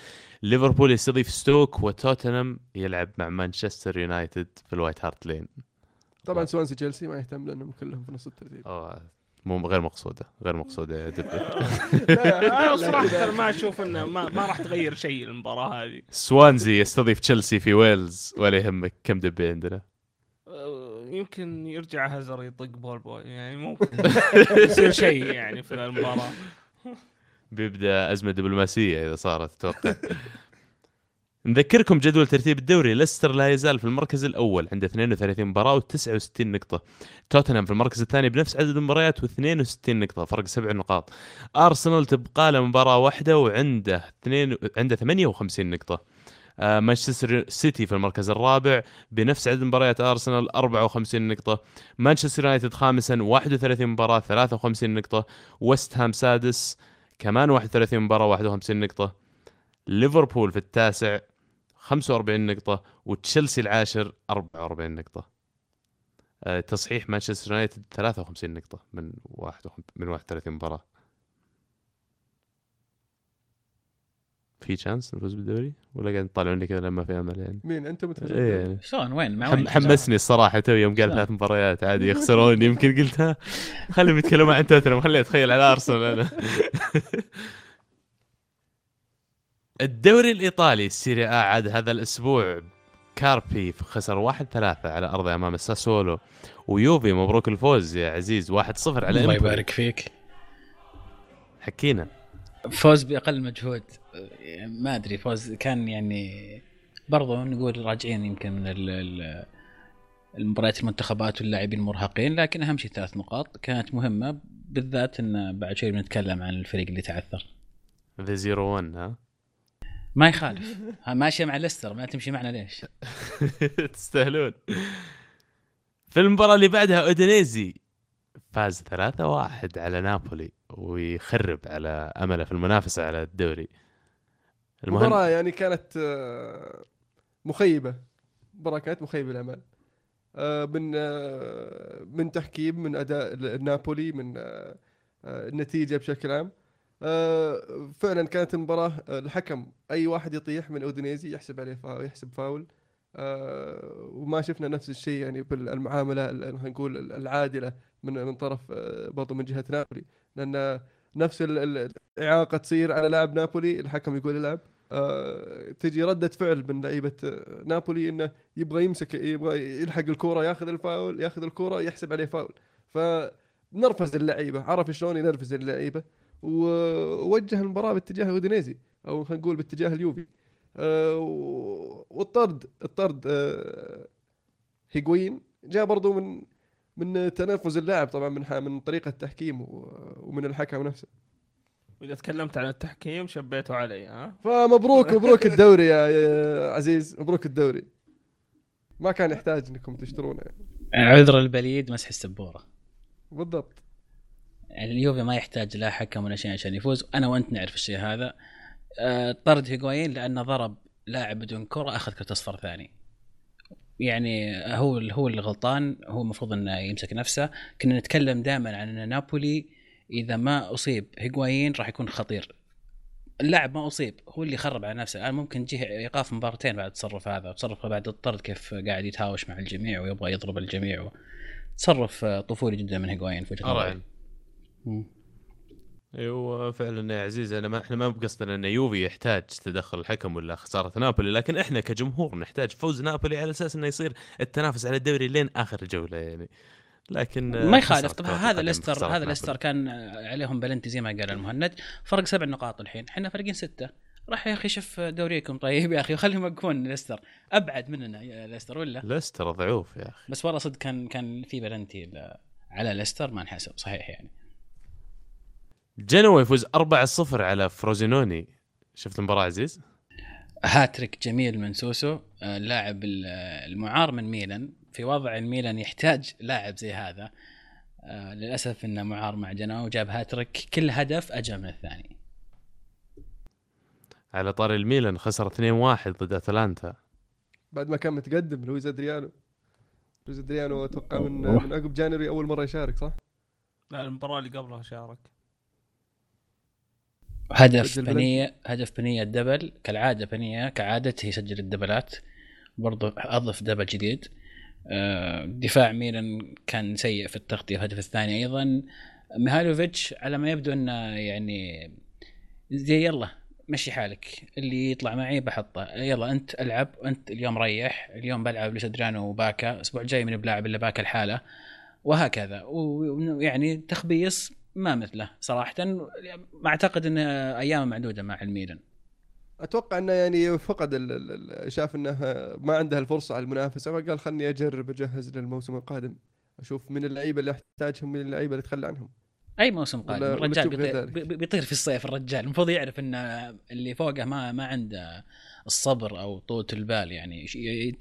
ليفربول يستضيف ستوك وتوتنهام يلعب مع مانشستر يونايتد في الوايت هارت لين. طبعا سوانسي تشيلسي ما يهتم لأنهم كلهم في نص الترتيب. مو غير مقصودة غير مقصودة يا دبي. أنا لا، صراحة. ما أشوف إنه ما, ما راح تغير شيء المباراة هذه. سوانزي يستضيف تشيلسي في ويلز ولا يهمك كم دبي عندنا؟ أه، يمكن يرجع هازر يطق بول بوي يعني ممكن يصير شيء يعني في المباراة. بيبدأ أزمة دبلوماسية إذا صارت أتوقع. نذكركم جدول ترتيب الدوري. ليستر لا يزال في المركز الأول عنده 32 مباراة و69 نقطة. توتنهام في المركز الثاني بنفس عدد المباريات و62 نقطة فرق سبع نقاط. أرسنال تبقى له مباراة واحدة وعنده اثنين عنده 58 نقطة. آه، مانشستر سيتي في المركز الرابع بنفس عدد مباريات أرسنال 54 نقطة. مانشستر يونايتد خامسا 31 مباراة 53 نقطة. ويست هام سادس كمان 31 مباراة 51 نقطة. ليفربول في التاسع 45 نقطة وتشيلسي العاشر 44 نقطة. آه، تصحيح مانشستر يونايتد 53 نقطة من 31 من 31 مباراة. في chance نفوز بالدوري؟ ولا قاعد تطالعوني كذا لما في أمل يعني؟ مين أنت متفائل إيه يعني؟ شلون؟ وين؟ مع وين حمسني الصراحة تو يوم قال. ثلاث مباريات عادي يخسرون يمكن قلت ها خليهم يتكلمون عن توتنهام خليني أتخيل على أرسنال أنا. الدوري الإيطالي السيريا عاد هذا الأسبوع كاربي خسر واحد ثلاثة على ارضه أمام الساسولو ويوفي مبروك الفوز يا عزيز واحد صفر على الله. يبارك فيك. حكينا. فوز بأقل مجهود ما أدري فوز كان يعني برضو نقول راجعين يمكن من ال- ال- المباريات المنتخبات واللاعبين المرهقين لكن أهم شيء ثلاث نقاط كانت مهمة بالذات إن بعد شوي بنتكلم عن الفريق اللي تعثر. ذا zero 1 ها؟ ما يخالف. ماشيه مع ليستر ما تمشي معنا ليش؟ تستاهلون. في المباراة اللي بعدها أودينيزي فاز 3-1 على نابولي ويخرب على أمله في المنافسة على الدوري. المهم المباراة يعني كانت آه، مخيبة. مباراة كانت مخيبة الأمال آه، من آه، من تحكيم من أداء ال- نابولي من النتيجة بشكل عام. فعلا كانت المباراة آه، الحكم أي واحد يطيح من أودينيزي يحسب عليه فاول يحسب فاول. آه، وما شفنا نفس الشيء يعني خلينا نقول العادلة من من طرف آه، برضو من جهة نابولي. لأن نفس ال- ال- الإعاقة تصير على لاعب نابولي الحكم يقول العب آه، تجي ردة فعل من لعيبة آه، نابولي إنه يبغى يمسك يبغى يلحق الكرة ياخذ الفاول ياخذ الكرة يحسب عليه فاول. فنرفز اللعيبة عرف شلون ينرفز اللعيبة. ووجه المباراة باتجاه اودينيزي أو خلينا نقول باتجاه اليوفي. آه، والطرد الطرد آه، هيغوين جاء برضو من من تنفذ اللاعب طبعا من ح- من طريقة التحكيم ومن الحكم نفسه. وإذا تكلمت عن التحكيم شبيته علي ها؟ فمبروك مبروك الدوري يا يا عزيز مبروك الدوري. ما كان يحتاج إنكم تشترونه. يعني. عذر البليد مسح السبوره بالضبط. يعني اليوفي ما يحتاج لا حكم ولا شيء عشان يفوز. أنا وأنت نعرف الشيء هذا. آه، طرد هيغوين لأنه ضرب لاعب بدون كرة أخذ كرة أصفر ثاني. يعني هو هو اللي غلطان. هو المفروض إنه يمسك نفسه. كنا نتكلم دائما عن إن نابولي إذا ما أصيب هيغوايين راح يكون خطير. اللاعب ما أصيب هو اللي خرب على نفسه. الان ممكن تجيه إيقاف مباراتين بعد التصرف هذا. تصرف بعد الطرد كيف قاعد يتهاوش مع الجميع ويبغى يضرب الجميع. تصرف آه، طفولي جدا من هيغوايين في وجهة. أيوه فعلا يا عزيز أنا ما إحنا ما بقصدنا إن يوفي يحتاج تدخل الحكم ولا خسارة نابولي لكن إحنا كجمهور نحتاج فوز نابولي على أساس إنه يصير التنافس على الدوري لين آخر جولة يعني. لكن ما يخالف. طبعا هذا ليستر هذا. ليستر كان عليهم بلنتي زي ما قال المهند. فرق سبع نقاط الحين. إحنا فارقين ستة. راح يا أخي شوف دوريكم. طيب يا أخي وخليهم يوقفون ليستر. أبعد مننا يا ليستر ولا؟ ليستر ضعوف يا أخي. بس والله صدق كان كان في بلنتي على ليستر ما انحسب صحيح يعني. جنوا يفوز 4-0 على فروزينوني. شفت المباراة عزيز؟ هاتريك جميل من سوسو آه، اللاعب ال- المعار من ميلان. في وضع الميلان يحتاج لاعب زي هذا آه، للأسف إنه معار مع جنوا وجاب هاتريك. كل هدف أجمل من الثاني. على طاري الميلان خسر 2-1 ضد أتلانتا. بعد ما كان متقدم لويز أدريانو. لويز أدريانو أتوقع من من عقب January أول مرة يشارك صح؟ لا المباراة اللي قبلها شارك. هدف بنية هدف بنية الدبل كالعادة بنية كعادته يسجل الدبلات. برضو أضف دبل جديد. آه، دفاع ميلان كان سيء في التغطية. الهدف الثاني أيضا ميهالوفيتش على ما يبدو أنه يعني زي يلا مشي حالك. اللي يطلع معي بحطه. يلا أنت ألعب أنت اليوم ريح. اليوم بلعب لسدرانو وباكا. الأسبوع الجاي من بلاعب إلا باكا الحالة. وهكذا. ويعني تخبيص ما مثله صراحة. ما أعتقد انه أيام معدودة مع الميلان أتوقع إنه يعني فقد شاف إنه ما عنده الفرصة على المنافسة فقال خلني أجرب أجهز للموسم القادم أشوف من اللعيبة اللي أحتاجهم من اللعيبة اللي اتخلى عنهم. أي موسم قادم. الرجال بيطير, بيطير في الصيف الرجال. المفروض يعرف إن اللي فوقه ما ما عنده الصبر أو طولة البال يعني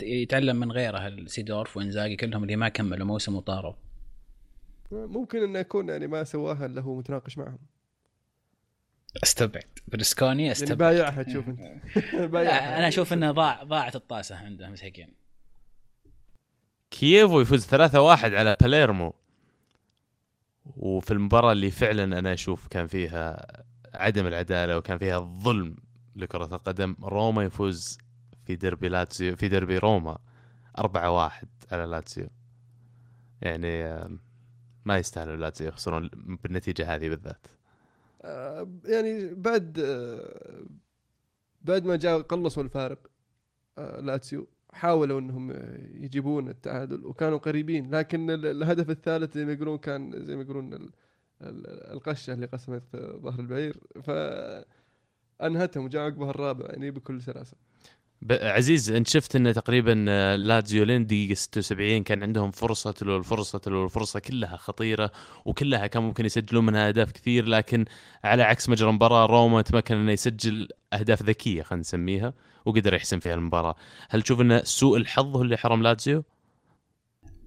يتعلم من غيره سيدورف وإنزاجي كلهم اللي ما كملوا موسم وطاروا. ممكن انه يكون يعني ما سواها إلا هو متناقش معهم. أستبعد. برسكوني يعني أستبعد. بايعها تشوف أنت. بايعها. أنا أشوف انه ضاع ضاعت الطاسة عنده مساكين كييفو يفوز 3-1 على باليرمو. وفي المباراة اللي فعلا أنا أشوف كان فيها عدم العدالة وكان فيها الظلم لكرة القدم روما يفوز في ديربي لاتسيو في ديربي روما 4-1 على لاتسيو يعني ما يستاهلوا لاتسيو يخسرون بالنتيجة هذه بالذات. آه، يعني بعد آه، بعد ما جاء قلصوا الفارق آه، لاتسيو حاولوا إنهم يجيبون التعادل وكانوا قريبين لكن ال- الهدف الثالث زي ما يقولون كان زي ما يقولون ال- ال- القشة اللي قسمت ظهر البعير فانهتهم وجاء عقبها الرابع يعني بكل سلاسة. عزيز انت شفت إن تقريبا آه، لاتزيو لين دقيقة 76 كان عندهم فرصة تلو الفرصة تلو الفرصة كلها خطيرة وكلها كان ممكن يسجلون منها أهداف كثير لكن على عكس مجرى المباراة روما تمكن إنه يسجل أهداف ذكية خلينا نسميها وقدر يحسم فيها المباراة. هل تشوف إن سوء الحظ هو اللي حرم لاتزيو؟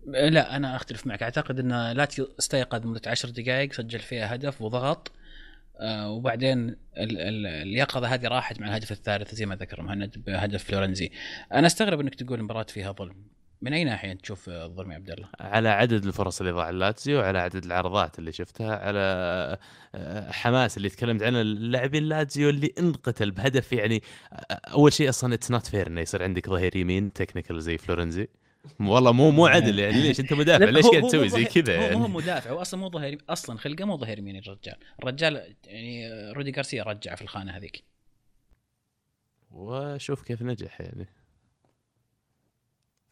لا أنا أختلف معك. أعتقد إن لاتيو استيقظ مدة عشر دقائق سجل فيها هدف وضغط. وبعدين ال- ال- اليقظة هذه راحت مع الهدف الثالث زي ما ذكر مهند بهدف فلورنزي. أنا أستغرب إنك تقول المباراه فيها ظلم. من أي ناحية تشوف الظلم يا عبد الله؟ على عدد الفرص اللي ضاع لاتزيو على عدد العرضات اللي شفتها على آه، حماس اللي تكلمت عنه اللاعبين لاتزيو اللي انقتل بهدف يعني آه، أول شيء أصلا it's not fair إنه يصير عندك ظهير يمين technical زي فلورنزي. والله مو مو عدل يعني ليش؟ أنت مدافع ليش قاعد هو تسوي زي كذا هو يعني؟ مو هو مدافع هو أصلا مو ظهير أصلا خلقه مو ظهير يمين الرجال. الرجال يعني رودي غارسيا رجع في الخانة هذيك. وشوف كيف نجح يعني.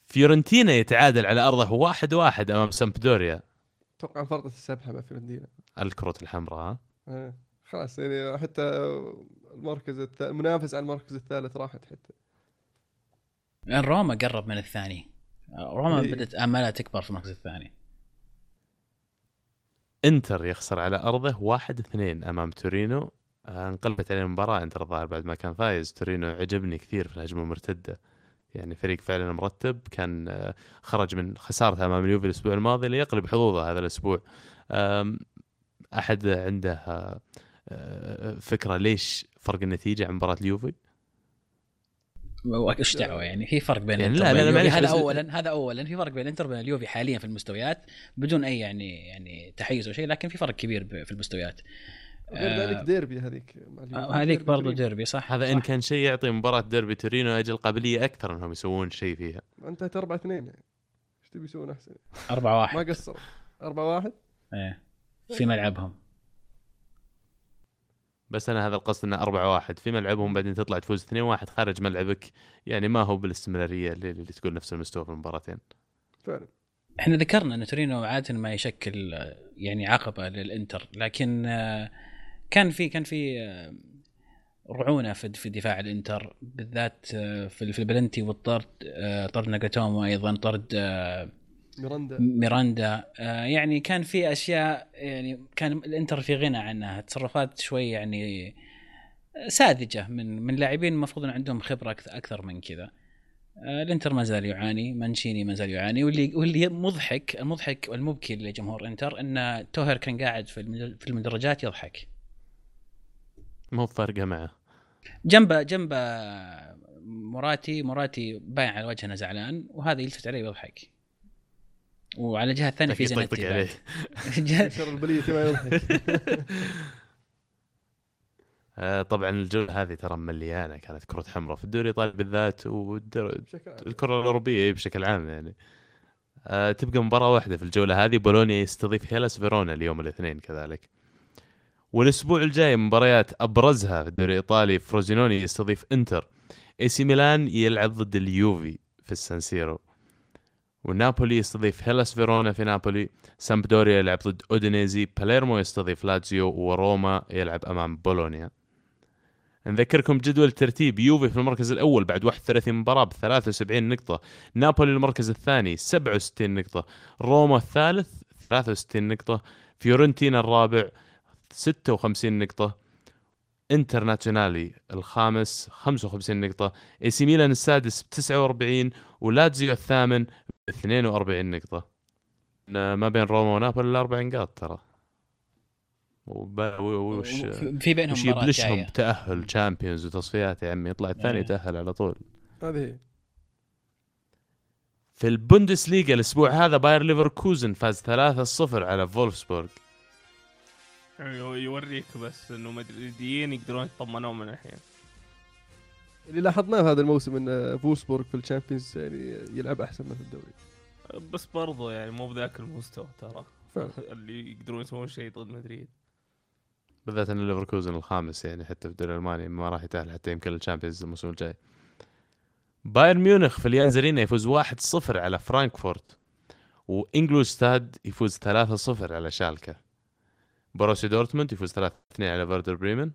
فيورنتينا يتعادل على أرضه واحد واحد أمام سامبدوريا. أتوقع فرطه السبحة مع فيورنتينا. الكروت الحمراء. ها؟ آه، خلاص يعني حتى المركز الث... المنافس على المركز الثالث راحت حتى. لأن روما قرب من الثاني. روما إيه. بدأت آمالها تكبر في المركز الثاني. انتر يخسر على أرضه واحد اثنين أمام تورينو. آه، انقلبت عليه المباراة انتر الظاهر بعد ما كان فايز. تورينو عجبني كثير في الهجمة المرتدة. يعني فريق فعلا مرتب. كان آه، خرج من خسارته أمام اليوفي الأسبوع الماضي ليقلب حظوظه هذا الأسبوع. أحد عنده آه، فكرة ليش فرق النتيجة عن مباراة اليوفي؟ وايش دعوة يعني؟ في فرق بين يعني الإنتر لا- لا- لا، هذا اولا هذا اولا. في فرق بين الإنتر وبين اليوفي حاليا في المستويات بدون أي يعني يعني تحيز أو شيء لكن في فرق كبير في المستويات. غير آه، ذلك ديربي هذيك. آه، هذيك تورينو. ديربي صح؟ هذا إن صح. كان شيء يعطي مباراة ديربي تورينو أجل قابلية أكثر إنهم يسوون شيء فيها. انتهت 4 2 يعني. إيش تبي يسوون أحسن؟ 4 ما 1 قصروا. 4 1 إيه. في ملعبهم. بس أنا هذا القصد إنه 4 1 في ملعبهم بعدين تطلع تفوز 2 1 خارج ملعبك. يعني ما هو بالاستمرارية اللي, اللي تكون نفس المستوى في المباراتين. فعلا. إحنا ذكرنا إن تورينو عادة ما يشكل يعني عقبة للإنتر لكن آه، كان في كان في آه، رعونة في في دفاع الإنتر بالذات آه، في في البلنتي والطرد طرد ناجاتومو أيضا طرد ميراندا. ميراندا. آه، يعني كان في أشياء يعني كان الإنتر في غنى عنها تصرفات شوي يعني ساذجة من من لاعبين المفروض إن عندهم خبرة أكثر من كذا. آه، الإنتر ما زال يعاني مانشيني ما زال يعاني واللي واللي مضحك المضحك والمبكي لجمهور إنتر إن توهير كان قاعد في المد- في المدرجات يضحك. ما هو فارقه معه. جنبه جنبه مراتي مراتي باين على وجهه انه زعلان وهذا يلتفت عليه ويضحك. وعلى الجهه الثانية في زنتي عليه. شر البلية ما يضحك. آه، طبعا الجوله هذه ترى مليانة كانت كرة حمراء في الدوري الايطالي بالذات والدوري بشكل عام. الكرة الأوروبية بشكل عام يعني. آه، تبقى مباراة واحدة في الجولة هذه بولونيا يستضيف هيلاس فيرونا اليوم الاثنين كذلك. والأسبوع الجاي مباريات أبرزها في الدوري الإيطالي فروزينوني يستضيف إنتر. إي سي ميلان يلعب ضد اليوفي في السانسيرو ونابولي يستضيف هيلاس فيرونا في نابولي سامبدوريا يلعب ضد أودينيزي باليرمو يستضيف لاتزيو وروما يلعب أمام بولونيا. نذكركم جدول الترتيب يوفي في المركز الأول بعد 31 مباراة ب 73 نقطة نابولي المركز الثاني 67 نقطة روما الثالث 63 نقطة فيورنتينا الرابع 56 نقطة انترناسيونالي الخامس 55 نقطة إي سي ميلان السادس ب 49 ولاتزيو الثامن 42 نقطة. ما بين روما ونابولي إلا أربع نقاط ترى. وب- وش في بينهم وش يبلشهم تأهل تشامبيونز وتصفيات يا عمي. يطلع الثاني إيه. يتأهل على طول. هذه هي. في البوندسليغا الأسبوع هذا باير ليفركوزن فاز 3-0 على فولفسبورغ. يوريك بس إنه مدريديين يقدرون يطمنون من الحين. اللي لاحظناه هذا الموسم إن فولسبورغ في الشامبيونز يعني يلعب أحسن من في الدوري. بس برضو يعني مو بذاك المستوى ترى. اللي يقدرون يسوون شيء ضد مدريد. بالذات إن ليفركوزن الخامس يعني حتى في الدوري الألماني ما راح يتأهل حتى يمكن الشامبيونز الموسم الجاي. بايرن ميونخ في اليانز أرينا يفوز 1-0 على فرانكفورت وانجلوستاد يفوز 3-0 على شالكة. بروسيا دورتموند يفوز 3-2 على فيردر بريمن.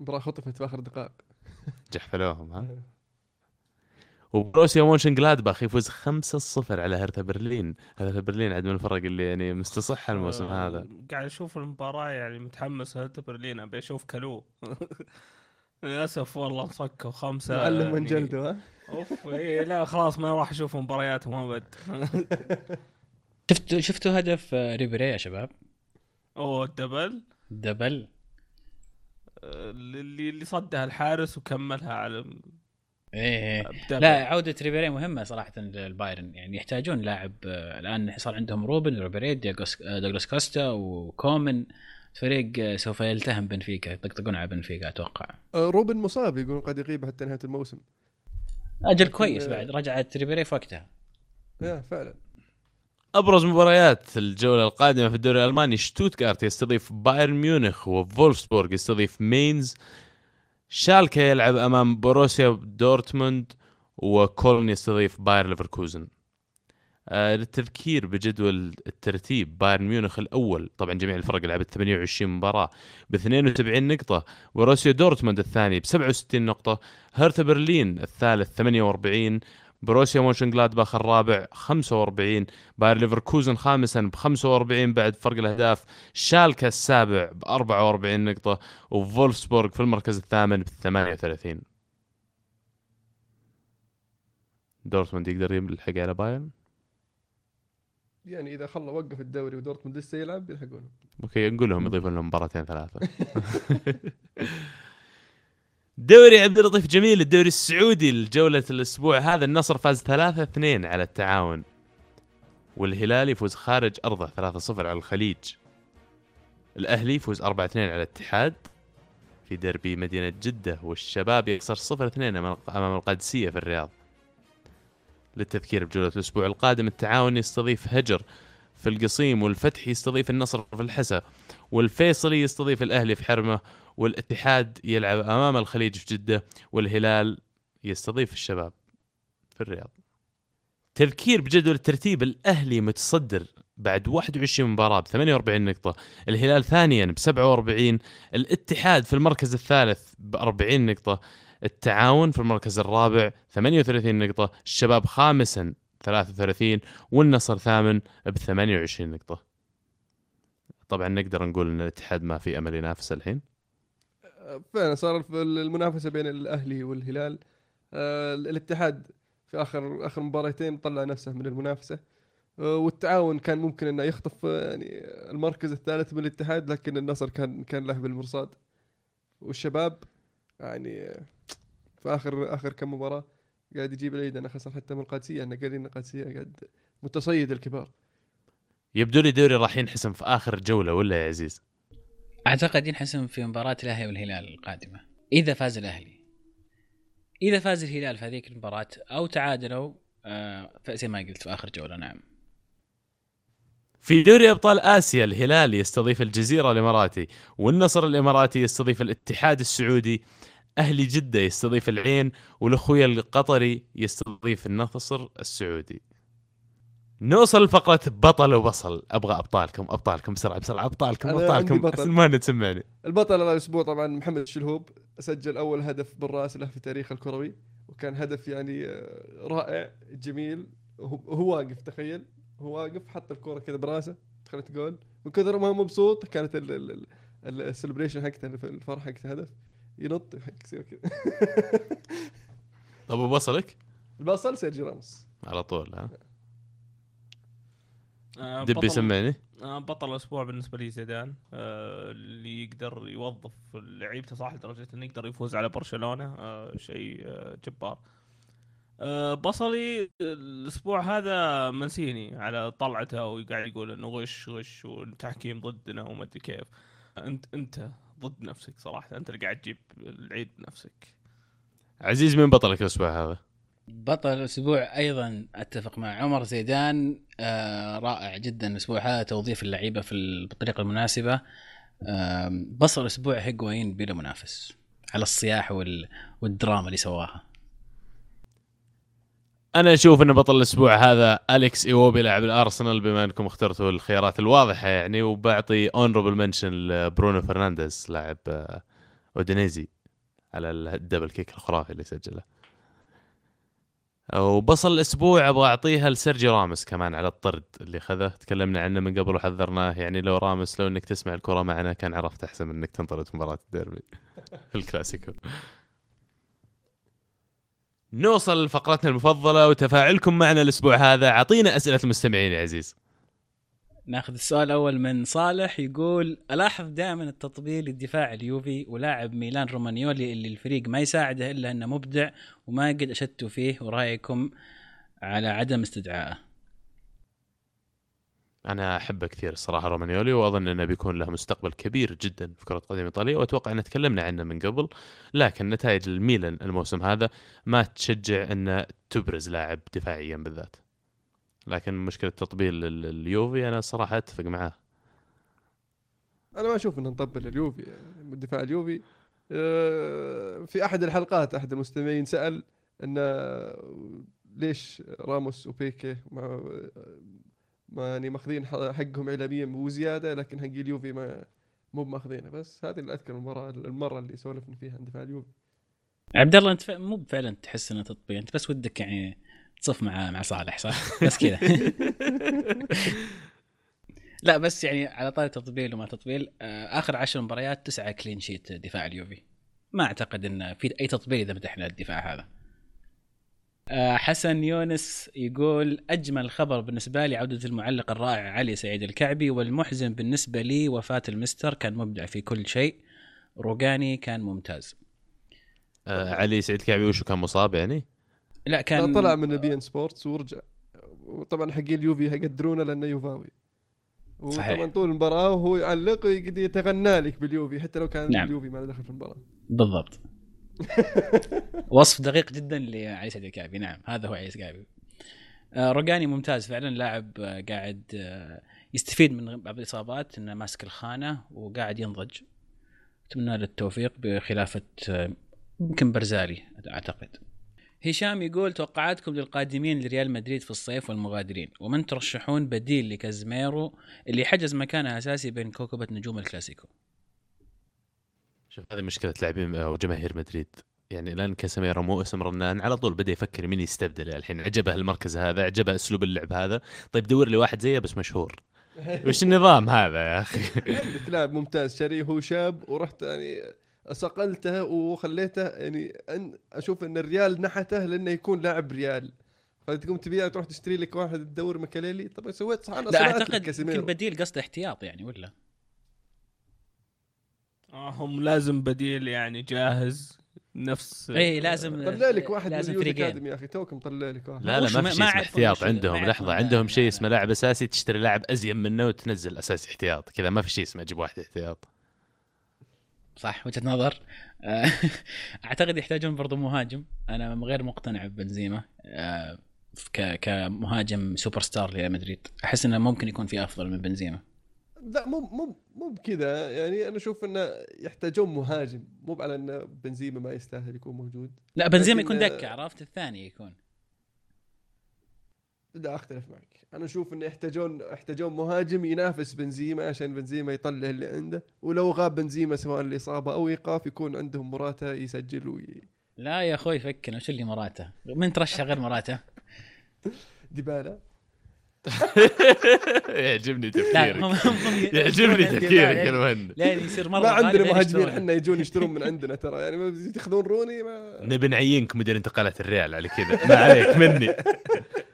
مباراة خطفت في آخر دقائق. جحفلوهم ها؟ وبروسيا مونشن جلادباخ يفوز 5-0 على هرتا برلين. هرتا برلين عاد من الفرق اللي يعني مستصحة الموسم آه، هذا. قاعد أشوف المباراة يعني متحمس هرتا برلين أبي أشوف كالو للأسف والله صكوا خمسة معلم من يعني- جلده ها؟ أوف إيه لا خلاص ما راح أشوف مبارياتهم أبد. شفتوا شفتوا هدف ريبيري يا شباب؟ أوه ال double. double اللي اللي صدها الحارس وكملها على إيه ب double. لا عودة ريبيري مهمة صراحة للبايرن. يعني يحتاجون لاعب آه، الآن صار عندهم روبن ريبيري دياغوس- آه، دوغلاس كوستا وكومن فريق آه، سوف يلتهم بنفيكا يطقطقون على بنفيكا أتوقع. روبن مصاب يقولون قد يغيب حتى نهاية الموسم. أجل كويس. بعد رجعت ريبيري في وقتها. yeah فعلا. أبرز مباريات الجولة القادمة في الدوري الألماني شتوتغارت يستضيف بايرن ميونخ وفولفسبورغ يستضيف مينز. شالكة يلعب أمام بوروسيا دورتموند وكولن يستضيف باير ليفركوزن. آه للتذكير بجدول الترتيب بايرن ميونخ الأول. طبعا جميع الفرق لعبت 28 مباراة ب 72 نقطة. بوروسيا دورتموند الثاني ب 67 نقطة. هرتا برلين الثالث 48 بروسيا مونشن جلادباخ الرابع 45 باير ليفركوزن خامسا ب 45 بعد فرق الأهداف شالكا السابع ب 44 نقطة وفولفسبورغ في المركز الثامن ب 38 دورتموند يقدر يلحق على بايرن؟ يعني إذا خلى وقف الدوري ودورتموند لسه يلعب يلحقونه. okay نقول لهم يضيفون لهم مباراتين ثلاثة. دوري عبد اللطيف جميل الدوري السعودي لجوله الأسبوع هذا النصر فاز 3-2 على التعاون. والهلال يفوز خارج أرضه 3-0 على الخليج. الأهلي يفوز 4-2 على الاتحاد في ديربي مدينة جدة والشباب يخسر 0-2 أمام القادسية في الرياض. للتذكير بجولة الأسبوع القادم التعاون يستضيف هجر في القصيم والفتح يستضيف النصر في الحسا والفيصلي يستضيف الأهلي في حرمه والاتحاد يلعب أمام الخليج في جدة والهلال يستضيف الشباب في الرياض. تذكير بجدول الترتيب الأهلي متصدر بعد 21 مباراة ب 48 نقطة، الهلال ثانيا ب 47 الاتحاد في المركز الثالث ب 40 نقطة، التعاون في المركز الرابع 38 نقطة، الشباب خامسا 33 والنصر ثامن ب 28 نقطة. طبعا نقدر نقول إن الاتحاد ما في أمل ينافس الحين. فعلا صار في المنافسة بين الأهلي والهلال. آه، الاتحاد في اخر آخر مباراتين طلع نفسه من المنافسة. آه، والتعاون كان ممكن إنه يخطف يعني المركز الثالث من الاتحاد لكن النصر كان كان له بالمرصاد. والشباب يعني في اخر آخر كم مباراة قاعد يجيب العيد. أنا خسر حتى من القادسيه أنا قايلين القادسيه قاعد متصيد الكبار. يبدو لي دوري راح ينحسم في آخر جولة ولا يا عزيز؟ أعتقد ينحسم في مباراة الأهلي والهلال القادمة إذا فاز الأهلي إذا فاز الهلال في هذيك المباراة أو تعادلوا آه زي ما قلت في آخر جولة نعم في دوري أبطال آسيا الهلال يستضيف الجزيرة الإماراتي والنصر الإماراتي يستضيف الاتحاد السعودي أهلي جدة يستضيف العين والأخويا القطري يستضيف النصر السعودي. نوصل لفقرة بطل وبصل أبغى أبطالكم أبطالكم بسرعة بسرعة أبطالكم أبطالكم بطل. ما نتسمعني. البطل هذا الأسبوع طبعا محمد الشلهوب سجل أول هدف بالرأس له في تاريخ الكروي وكان هدف يعني آه، رائع جميل وهو هو واقف تخيل هو واقف حط الكورة كذا براسه دخلت جول من كثر ما هو مبسوط كانت ال- ال- ال- ال- ال celebration حقته الفرحة حقت الهدف ينط يصير كذا طب وبصلك؟ البصل سيرجي راموس على طول ها؟ آه، دبي سمعني؟ آه، بطل الأسبوع بالنسبة لي زيدان آه، اللي يقدر يوظف لعيبته صح لدرجة إنه يقدر يفوز على برشلونة شيء جبار بصلي الأسبوع هذا منسيني على طلعته وقاعد يقول إنه غش غش والتحكيم ضدنا وما أدري كيف أنت أنت ضد نفسك صراحة أنت اللي قاعد تجيب العيد بنفسك عزيز من بطلك الأسبوع هذا؟ بطل الأسبوع أيضا أتفق مع عمر زيدان آه رائع جدا الأسبوع هذا توظيف اللعيبة في ال- بالطريقة المناسبة. آه بصل الأسبوع هيجواين بلا منافس على الصياح وال... والدراما اللي سواها. أنا أشوف إن بطل الأسبوع هذا أليكس إيوبي لاعب الأرسنال بما أنكم اخترتوا الخيارات الواضحة يعني وبعطي honorable mention لبرونو فرنانديز لاعب آه، أودينيزي على ال double kick الخرافي اللي سجله. وبصل الأسبوع أبغى أعطيها لسيرجي راموس كمان على الطرد اللي خذه. تكلمنا عنه من قبل وحذرناه. يعني لو راموس لو إنك تسمع الكرة معنا كان عرفت أحسن من إنك تنطرد في مباراة الديربي في الكلاسيكو. نوصل لفقرتنا المفضلة وتفاعلكم معنا الأسبوع هذا. أعطينا أسئلة المستمعين يا عزيز. ناخذ السؤال الأول من صالح يقول ألاحظ دائما التطبيل الدفاع اليوفي ولاعب ميلان رومانيولي اللي الفريق ما يساعده إلا إنه مبدع وما قد أشدتوا فيه ورأيكم على عدم استدعائه؟ أنا أحبه كثير الصراحة رومانيولي وأظن إنه بيكون له مستقبل كبير جدا في كرة قدم ايطاليا وأتوقع إن تكلمنا عنه من قبل لكن نتائج الميلان الموسم هذا ما تشجع إن تبرز لاعب دفاعيا بالذات. لكن مشكلة تطبيل ال- اليوفي أنا الصراحه أتفق معاه. أنا ما أشوف ان نطبل اليوفي يعني دفاع اليوفي. آه، في أحد الحلقات أحد المستمعين سأل إن ليش راموس وبيكي ما ما يعني ماخذين حقهم اعلاميا وزياده لكن حق اليوفي ما مو ماخذينه بس هذه اللي أذكر المره المرة اللي سولفنا فيها عن دفاع اليوفي. عبد الله أنت مو فعلا تحس إنه تطبيل أنت بس ودك يعني تصف مع مع صالح صح؟ بس كذا. لا بس يعني على طاري تطبيل وما تطبيل آه، آخر عشر مباريات تسعة كلين شيت دفاع اليوفي. ما أعتقد إن في أي تطبيل إذا مدحنا الدفاع هذا. آه، حسن يونس يقول أجمل خبر بالنسبة لي عودة المعلق الرائع علي سعيد الكعبي والمحزن بالنسبة لي وفاة المستر كان مبدع في كل شيء. روجاني كان ممتاز. آه علي سعيد كعبي وشو كان مصاب يعني؟ لا كان طلع من بي إن سبورتس ورجع. وطبعا حق اليوفي يقدرونه لأنه يوفاوي. صحيح. وطبعا طول المباراة وهو يعلق ويقعد يتغنى لك باليوفي حتى لو كان نعم. اليوفي ما له دخل في المباراة. بالضبط. وصف دقيق جدا لعلي سعيد الكعبي نعم هذا هو سعيد الكعبي آه، روجاني ممتاز فعلا لاعب آه، قاعد آه، يستفيد من بعض الإصابات إنه ماسك الخانة وقاعد ينضج. أتمنى له التوفيق بخلافة يمكن برزالي أعتقد. هشام يقول توقعاتكم للقادمين لريال مدريد في الصيف والمغادرين ومن ترشحون بديل لكازميرو اللي حجز مكانه أساسي بين كوكبة نجوم الكلاسيكو؟ شوف هذه مشكلة لاعبين أو جماهير مدريد. يعني الآن كاسيميرو مو اسم رنان على طول بدأ يفكر مين يستبدله. الحين عجبه المركز هذا عجبه أسلوب اللعب هذا. طيب دور لي واحد زيه بس مشهور. وش النظام هذا يا أخي؟ لاعب ممتاز. شريه هو شاب ورحت يعني صقلته وخليته يعني أن أشوف أن الريال نحته لأنه يكون لاعب ريال. فتقوم تبيع تروح تشتري لك واحد تدور مكاليلي طب سويت صح أنا لا أعتقد يمكن. بديل قصده احتياط يعني ولا؟ آه، هم لازم بديل يعني جاهز نفس اي لازم طلع لك واحد من لازم اليوث فريقين. أكاديمي يا أخي توك مطلع لك واحد. لا لا ما في شيء اسمه احتياط عندهم. لحظة عندهم شيء اسمه لاعب أساسي تشتري لاعب ازين منه وتنزل اساسي احتياط كذا ما في شيء اسمه جيب واحد احتياط. صح وجهة نظر. آه، أعتقد يحتاجون برضو مهاجم. أنا غير مقتنع ببنزيما. آه، كمهاجم سوبر ستار لريال مدريد أحس إنه ممكن يكون في أفضل من بنزيما. لا مو مو مو بكذا. يعني أنا أشوف إنه يحتاجون مهاجم. مو على إن بنزيما ما يستاهل يكون موجود. لا بنزيما يكون دكة عرفت؟ الثاني يكون. لا أختلف معك. أنا أشوف انه يحتاجون يحتاجون مهاجم ينافس بنزيما عشان بنزيما يطلع اللي عنده. ولو غاب بنزيما سواء الإصابة أو إيقاف يكون عندهم مراتا يسجل وي... لا يا أخوي فكنا. وش اللي مراته؟ من ترشح غير مراته؟ ديبالا. يعجبني لا تفكيرك. يعجبني تفكيرك يا مهند لين يصير مرة ما عندنا مهاجمين. إحنا يجون يشترون من عندنا ترى. يعني ما تاخذون روني ما نبي نعينك مدير انتقالات الريال على كذا. ما عليك مني.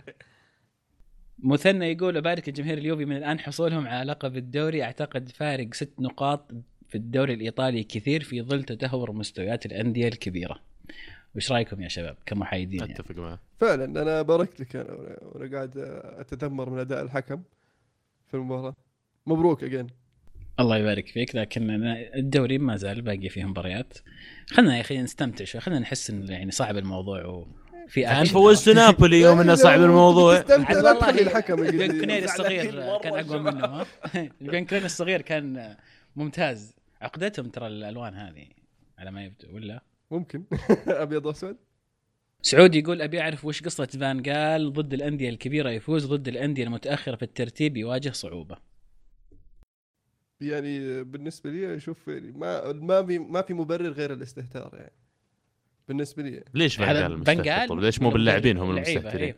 مثنى يقول أبارك الجماهير اليوفي من الآن حصولهم على لقب الدوري. أعتقد فارق ست نقاط في الدوري الإيطالي كثير في ظل تدهور مستويات الأندية الكبيرة. وش رأيكم يا شباب كمحايدين يعني. أتفق معه. فعلا أنا باركت لك أنا وأنا- وأنا قاعد أتذمر من أداء الحكم في المباراة. مبروك أجين. الله يبارك فيك لكن أنا الدوري ما زال باقي فيه مباريات. خلنا يا أخي نستمتع شوي خلينا نحس ان يعني صعب الموضوع كان أكشن. فوزت نابولي يوم إنه صعب الموضوع. عاد عاد والله الحكم لي. كونيري الصغير كان أقوى شباب. منه ها؟ البن كونيري الصغير كان ممتاز. عقدتهم ترى الألوان هذه على ما يبدو ولا؟ ممكن. أبيض وأسود. سعود يقول أبي أعرف وش قصة فان جال ضد الأندية الكبيرة يفوز ضد الأندية المتأخرة في الترتيب يواجه صعوبة. يعني بالنسبة لي أشوف يعني ما ما في ما في مبرر غير الاستهتار يعني. بالنسبة لي ليش هذا فان جال مستهتر؟ طب ليش مو باللاعبين هم المستهترين؟ إيه.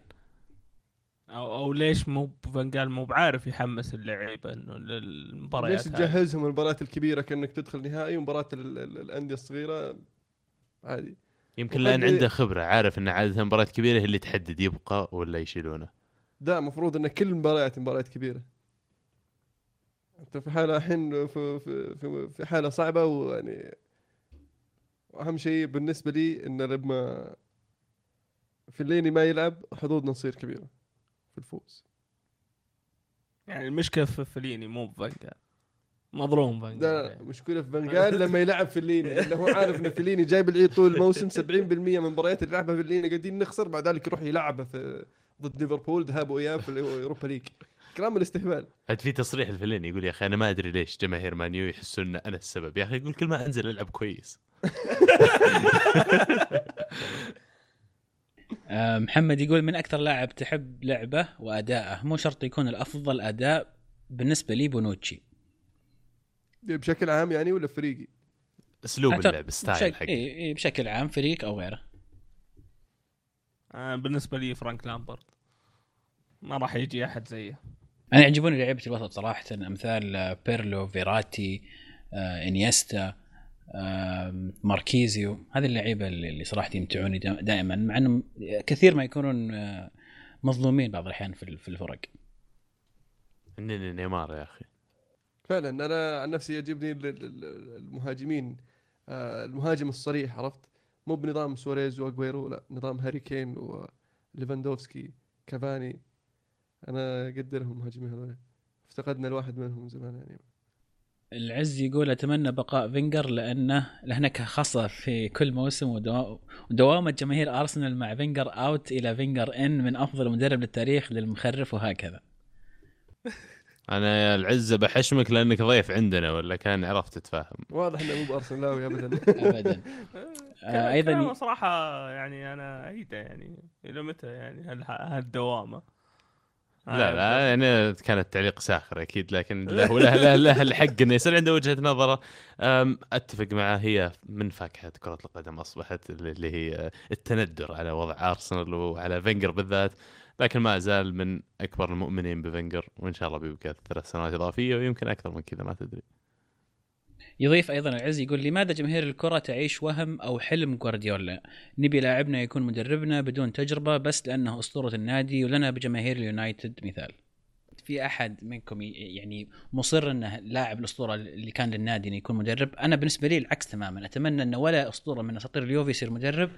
أو, أو ليش مو فانجال مو بعارف يحمس اللعيبة إنه للمباريات ليش؟ تجهزهم المباريات الكبيرة كأنك تدخل نهائي ومباراة ال- ال- الأندية الصغيرة عادي يمكن لأن عنده خبرة عارف إن عاده مباريات كبيرة هي اللي تحدد يبقى ولا يشيلونه ده المفروض إن كل المباريات مباريات كبيرة أنت في حالة الحين في, في, في, في حالة صعبة ويعني واهم شيء بالنسبة لي إن لما فيليني ما يلعب حظوظنا تصير كبيرة في الفوز. يعني المشكلة في فليني مو بفانجال. مظلوم فانجال ده يعني. مشكلة في بنغال لما يلعب فيليني لأنه هو عارف إن فيليني جايب العيد طول الموسم 70% من مباريات اللي لعبها فيليني قاعدين نخسر بعد ذلك يروح يلعبها في ضد ليفربول ذهاب وإياب في ال Europa League. كلام الاستهبال. هاد في تصريح لفيلايني يقول يا أخي أنا ما أدري ليش جماهير مانيو يحسون إن أنا السبب. يا أخي يقول كل ما أنزل ألعب كويس. محمد يقول من أكثر لاعب تحب لعبه واداءه مو شرط يكون الأفضل أداء بالنسبة لي بونوتشي. بشكل عام يعني ولا فريقي؟ أسلوب اللعب style بشكل, حقه إيه إيه بشكل عام فريق أو غيره. آه بالنسبة لي فرانك لامبرد. ما راح يجي أحد زيه. أنا يعجبوني لعيبة الوسط صراحة أمثال آه، بيرلو فيراتي آه، إنيستا. آه، ماركيزيو هذه اللعيبة اللي صراحة يمتعوني دا- دائما مع إنهم كثير ما يكونون آه، مظلومين بعض الأحيان في ال- في الفرق. انني نيمار يا أخي. فعلا أنا عن نفسي يعجبني ال- ال- ال- المهاجمين. آه، المهاجم الصريح عرفت؟ مو بنظام سواريز واجويرو لا نظام هاري كين وليفاندوفسكي كافاني. أنا أقدرهم المهاجمين هذول. افتقدنا الواحد منهم من زمان يعني. العز يقول أتمنى بقاء فينجر لأنه له نكهه خاصة في كل موسم ودوا- ودوامه جماهير أرسنال مع فينجر out إلى فينجر in من أفضل مدرب للتاريخ للمخرف وهكذا. أنا يا العزه بحشمك لأنك ضيف عندنا ولا كان عرفت تتفاهم؟ واضح إنه مو بارسنالاوي ابدا. ابدا. آه، أيضا صراحة يعني أنا ايده يعني إلى متى يعني هال- هالدوامة؟ لا لا يعني كانت تعليق ساخر أكيد لكن له له له, له الحق إنه يصير عنده وجهة نظره. أتفق معه هي من فاكهة كرة القدم أصبحت اللي هي التندر على وضع ارسنال وعلى فينجر بالذات لكن ما زال من أكبر المؤمنين بفينجر وإن شاء الله بيبقى ثلاث سنوات إضافية ويمكن أكثر من كذا ما تدري. يضيف أيضا العز يقول لماذا جماهير الكرة تعيش وهم أو حلم جوارديولا؟ نبي لاعبنا يكون مدربنا بدون تجربة بس لأنه أسطورة النادي ولنا بجماهير اليونايتد مثال. في أحد منكم يعني مصر إنه لاعب الأسطورة اللي كان للنادي إنه يكون مدرب؟ أنا بالنسبة لي العكس تماما، أتمنى إنه ولا أسطورة من أساطير اليوفي يصير مدرب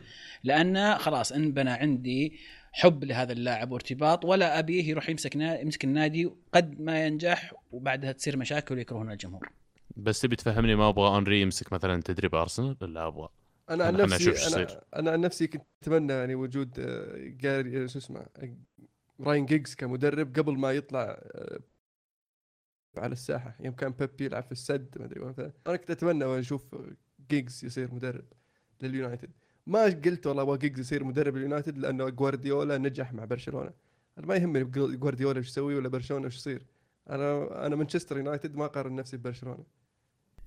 لأن خلاص انبنى عندي حب لهذا اللاعب وارتباط ولا أبيه يروح يمسك. يمسك النادي قد ما ينجح وبعدها تصير مشاكل ويكرهون الجمهور. بس تبي تفهمني ما أبغى هنري يمسك مثلا تدريب ارسنال لا أبغى. أنا عن نفسي أنا. أنا عن نفسي كنت أتمنى يعني وجود آه، جاري آه، شو اسمه آه، راين جيجز كمدرب قبل ما يطلع آه، على الساحة. يوم كان بيب يلعب في السد ما أدري وين. أنا كنت أتمنى أشوف جيجز يصير مدرب لليونايتد. ما قلت والله أبغى جيجز يصير مدرب اليونايتد لأنه جوارديولا نجح مع برشلونة. أنا ما يهمني جوارديولا إيش يسوي ولا برشلونة إيش يصير. أنا أنا مانشستر يونايتد ما أقارن نفسي ببرشلونة.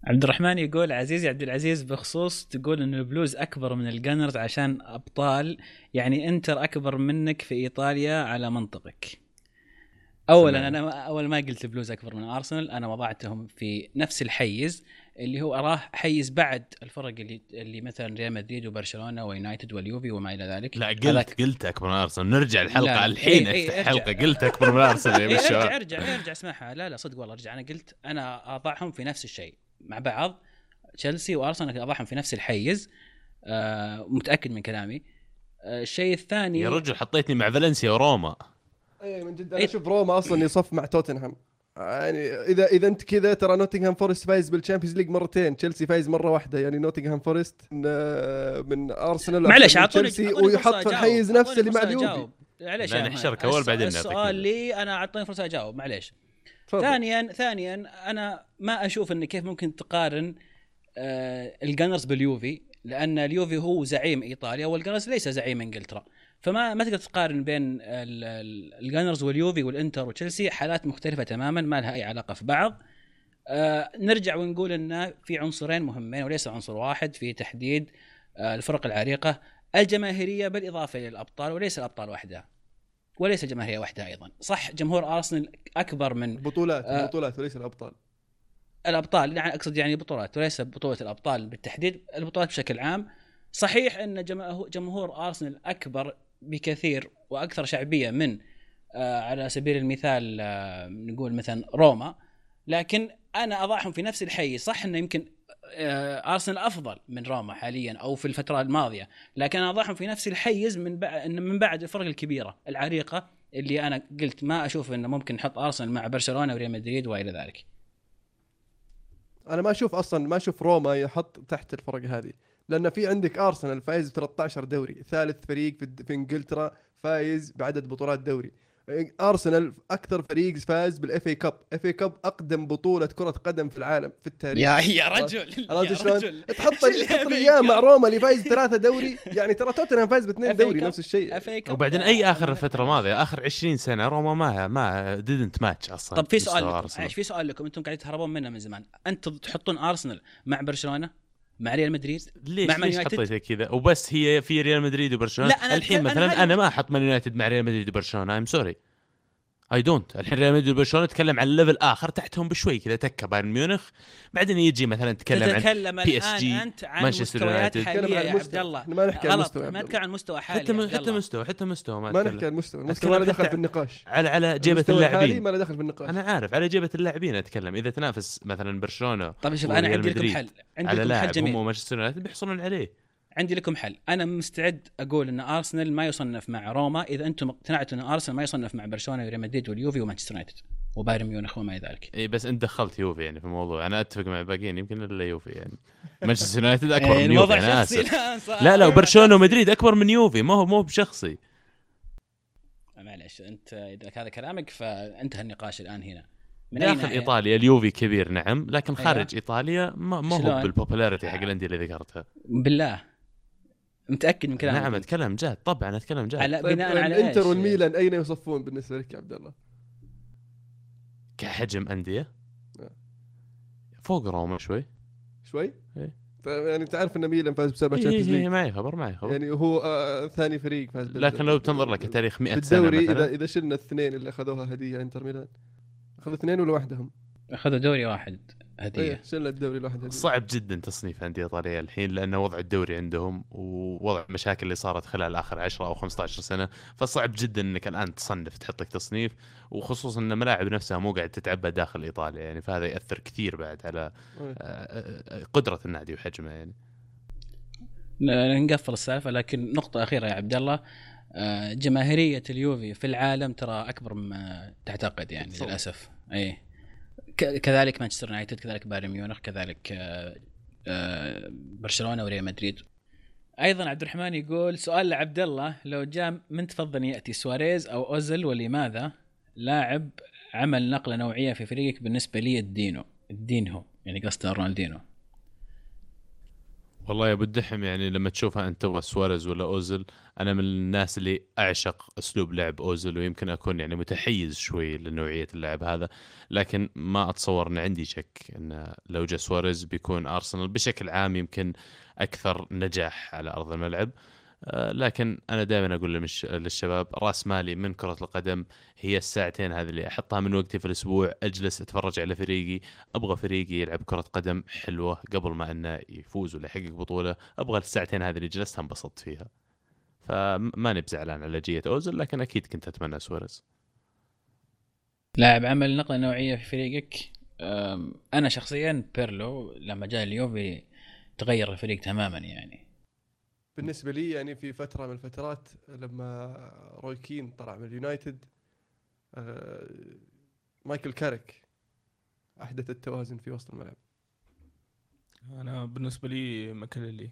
عبد الرحمن يقول عزيزي عبد العزيز بخصوص تقول إن البلوز أكبر من الجنرز عشان أبطال يعني إنتر أكبر منك في إيطاليا على منطقك. اولا. أنا أول ما قلت البلوز أكبر من أرسنال أنا وضعتهم في نفس الحيز اللي هو أراه حيز بعد الفرق اللي اللي مثلا ريال مدريد وبرشلونة ويونايتد واليوفي وما إلى ذلك لا هذاك- قلت قلت أكبر من أرسنال نرجع الحلقة الحين إيه، إيه، افتح ارجع. حلقة قلت أكبر من أرسنال يا إيه، إرجع إرجع إرجع اسمعها لا لا صدق والله ارجع أنا قلت أنا أضعهم في نفس الشيء مع بعض تشيلسي وأرسنال أضعهم في نفس الحيز. آه متأكد من كلامي. آه الشيء الثاني يا رجل حطيتني مع فالنسيا وروما. اي من جد. أنا إيه. أشوف روما أصلا يصف مع توتنهام. يعني إذا إذا أنت كذا ترى نوتنغهام فورست فايز بال Champions League مرتين. تشيلسي فايز مرة واحدة. يعني نوتنغهام فورست من, آه، من ارسنال من اعطوني ويحط في. الحيز نفسه اللي مع اليوفي. نحشرك مهند. أول بعدين السؤال. لي أنا أعطوني فرصة أجاوب. معليش تفضل. ثانيا ثانيا أنا ما أشوف إن كيف ممكن تقارن آه الجنرز باليوفي لأن اليوفي هو زعيم إيطاليا والجنرز ليس زعيم إنجلترا. فما ما تقدر تقارن بين ال- ال- الجنرز واليوفي والإنتر وتشيلسي حالات مختلفة تماما ما لها أي علاقة في بعض. آه نرجع ونقول إن في عنصرين مهمين وليس عنصر واحد في تحديد آه الفرق العريقة الجماهيرية بالإضافة إلى الأبطال وليس الأبطال وحدها. وليس جماهيرية وحدها أيضا. صح جمهور أرسنال أكبر من بطولات آه. بطولات وليس الأبطال. الأبطال. يعني أقصد يعني بطولات وليس بطولة الأبطال بالتحديد البطولات بشكل عام. صحيح أن جمهور أرسنال أكبر بكثير وأكثر شعبية من آه على سبيل المثال آه نقول مثلا روما. لكن أنا أضعهم في نفس الحي صح أنه يمكن أرسنال أفضل من روما حاليا أو في الفترة الماضية. لكن أنا اضعهم في نفس الحيز من بعد من بعد الفرق الكبيرة العريقة اللي أنا قلت ما أشوف إنه ممكن نحط أرسنال مع برشلونة وريال مدريد وإلى ذلك. أنا ما أشوف أصلا ما أشوف روما يحط تحت الفرق هذه. لأن في عندك أرسنال فايز ب 13 دوري ثالث فريق في إنجلترا فايز بعدد بطولات دوري. ارسنال أكثر فريق فاز بال FA Cup FA Cup أقدم بطولة كرة قدم في العالم في التاريخ. يا يا رجل عرفت شلون؟ رجل تحط تحط اياه مع؟ روما اللي فايز ثلاثة دوري. يعني ترى توتنهام فايز باثنين دوري. نفس الشيء. وبعدين أي آخر فترة ماضية آخر 20 سنة روما ما ما didn't much أصلا طب في سؤال في سؤال لكم؟ أنتم قاعدين تهربون منه من زمان. أنتم تحطون أرسنال مع برشلونة؟ مع ريال مدريد؟ ليش؟ مع ليش؟ حطيتها كذا؟ وبس هي في ريال مدريد وبرشلونة. لا، أنا الحين مثلا أنا أنا, ما أحط مان يونايتد مع ريال مدريد وبرشلونة I'm sorry I don't الحين ريال مدريد وبرشلونة نتكلم عن level آخر تحتهم بشوي كذا تكه بايرن ميونخ. بعدين يجي مثلا نتكلم عن PSG، الآن أنت عن مانشستر يونايتد. حالية يا عبد. الله. ما نحكي عن غلط مستوى ما نتكلم عن مستوى حالي حتى حتى. مستوى حتى مستوى ما ما. نحكي عن المستوى أتكلم ما له دخل حتى- في النقاش على على جيبة اللاعبين ما له دخل في النقاش أنا عارف على جيبة اللاعبين أتكلم. إذا تنافس مثلا برشلونة طيب شوف أنا عندي لكم مدريد حل. عندي على لكم حل لاعب هم جميل. ومانشستر يونايتد بيحصلون عليه. عندي لكم حل. أنا مستعد أقول إن أرسنال ما يصنف مع روما إذا أنتم اقتنعتوا إن أرسنال ما يصنف مع برشلونة وريال مدريد واليوفي ومانشستر يونايتد وبايرن ميونخ وما إلى ذلك. اي بس أنت دخلت يوفي يعني في الموضوع. أنا أتفق مع الباقيين يمكن إلا يوفي يعني. مانشستر يونايتد أكبر إيه، من يوفي أنا آسف. لا. لا وبرشلونة ومدريد أكبر من يوفي. ما هو مو بشخصي. معلش أنت إذا هذا كلامك فانتهى النقاش الآن هنا. من داخل؟ إيطاليا اليوفي كبير نعم لكن أيوة. خارج إيطاليا ما, ما هو؟ بال popularity حق الأندية اللي ذكرتها. بالله. متأكد من كلامك نعم أتكلم جاد طبعا أتكلم جاد على طيب بناء على الانتر إيش؟ والميلان أين يصفون بالنسبة لك يا عبد الله؟ كحجم أندية نعم. فوق روما شوي شوي؟ إيه. طيب يعني تعرف إن ميلان فاز بسبع إيه Champions إيه إيه League معي خبر معي خبر يعني هو آه ثاني فريق فاز لكن لو بتنظر لك تاريخ 100 سنة بالدوري اذا إذا شلنا الاثنين اللي أخذوها هدية إنتر ميلان أخذوا اثنين ولا واحدهم؟ أخذوا دوري واحد هدية. إيه شلنا الدوري الواحد هدية. صعب جدا تصنيف أندية إيطالية الحين لأن وضع الدوري عندهم ووضع المشاكل اللي صارت خلال آخر 10 أو 15 سنة فصعب جدا إنك الآن تصنف تحط لك تصنيف وخصوصا إن الملاعب نفسها مو قاعد تتعبى داخل إيطاليا يعني فهذا يأثر كثير بعد على إيه. آه، آه، قدرة النادي وحجمه يعني. نقفل السالفة لكن نقطة أخيرة يا عبد الله. آه، جماهيرية اليوفي في العالم ترى أكبر مما تعتقد يعني. للأسف. اي كذلك مانشستر يونايتد كذلك بايرن ميونخ كذلك آه، آه، برشلونة وريال مدريد. أيضا عبد الرحمن يقول سؤال لعبد الله لو جاء من تفضل يأتي سواريز أو اوزل ولماذا لاعب عمل نقلة نوعية في فريقك بالنسبة لي الدينو؟ الدينهو يعني قصده رونالدينو. والله يا أبو الدحم يعني لما تشوفها أنت تبغى سواريز ولا اوزل أنا من الناس اللي أعشق أسلوب لعب اوزل ويمكن أكون يعني متحيز شوي لنوعية اللعب هذا لكن ما أتصور إن عندي شك إن لو جاء سواريز بيكون أرسنال بشكل عام يمكن أكثر نجاح على أرض الملعب. لكن أنا دائما أقول للشباب رأس مالي من كرة القدم هي الساعتين هذه اللي أحطها من وقتي في الأسبوع أجلس أتفرج على فريقي أبغى فريقي يلعب كرة قدم حلوة قبل ما إنه يفوز ولا يحقق بطولة أبغى الساعتين هذه اللي جلستها انبسطت فيها. فما نبي زعلان على جية اوزل لكن أكيد كنت أتمنى سواريز. لاعب عمل نقلة نوعية في فريقك. أنا شخصيا بيرلو لما جاء اليوفي تغير الفريق تماما يعني. بالنسبة لي يعني في فترة من الفترات لما روي كين طلع من اليونايتد آه، مايكل كاريك أحدث التوازن في وسط الملعب. أنا بالنسبة لي ماكليلي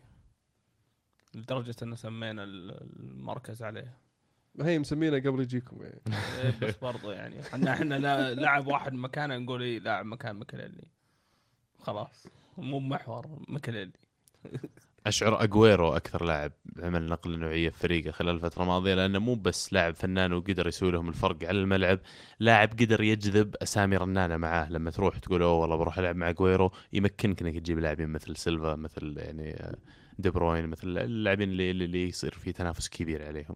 لدرجة ان سمينا ال- المركز عليه. ما هي مسمينه قبل يجيكم يعني. إيه، بس برضو يعني إحنا إحنا لا- لاعب واحد مكانه نقول إيه لاعب مكان ماكليلي. خلاص مو محور ماكليلي. أشعر أجويرو أكثر لاعب عمل نقله نوعية في فريقه خلال الفترة الماضية لأنه مو بس لاعب فنان وقدر يسوي لهم الفرق على الملعب لاعب قدر يجذب أسامي رنانة معاه. لما تروح تقول أوه والله بروح ألعب مع أجويرو يمكنك إنك تجيب لاعبين مثل سيلفا مثل يعني آه، دي بروين مثل اللاعبين اللي, اللي- اللي يصير في تنافس كبير عليهم.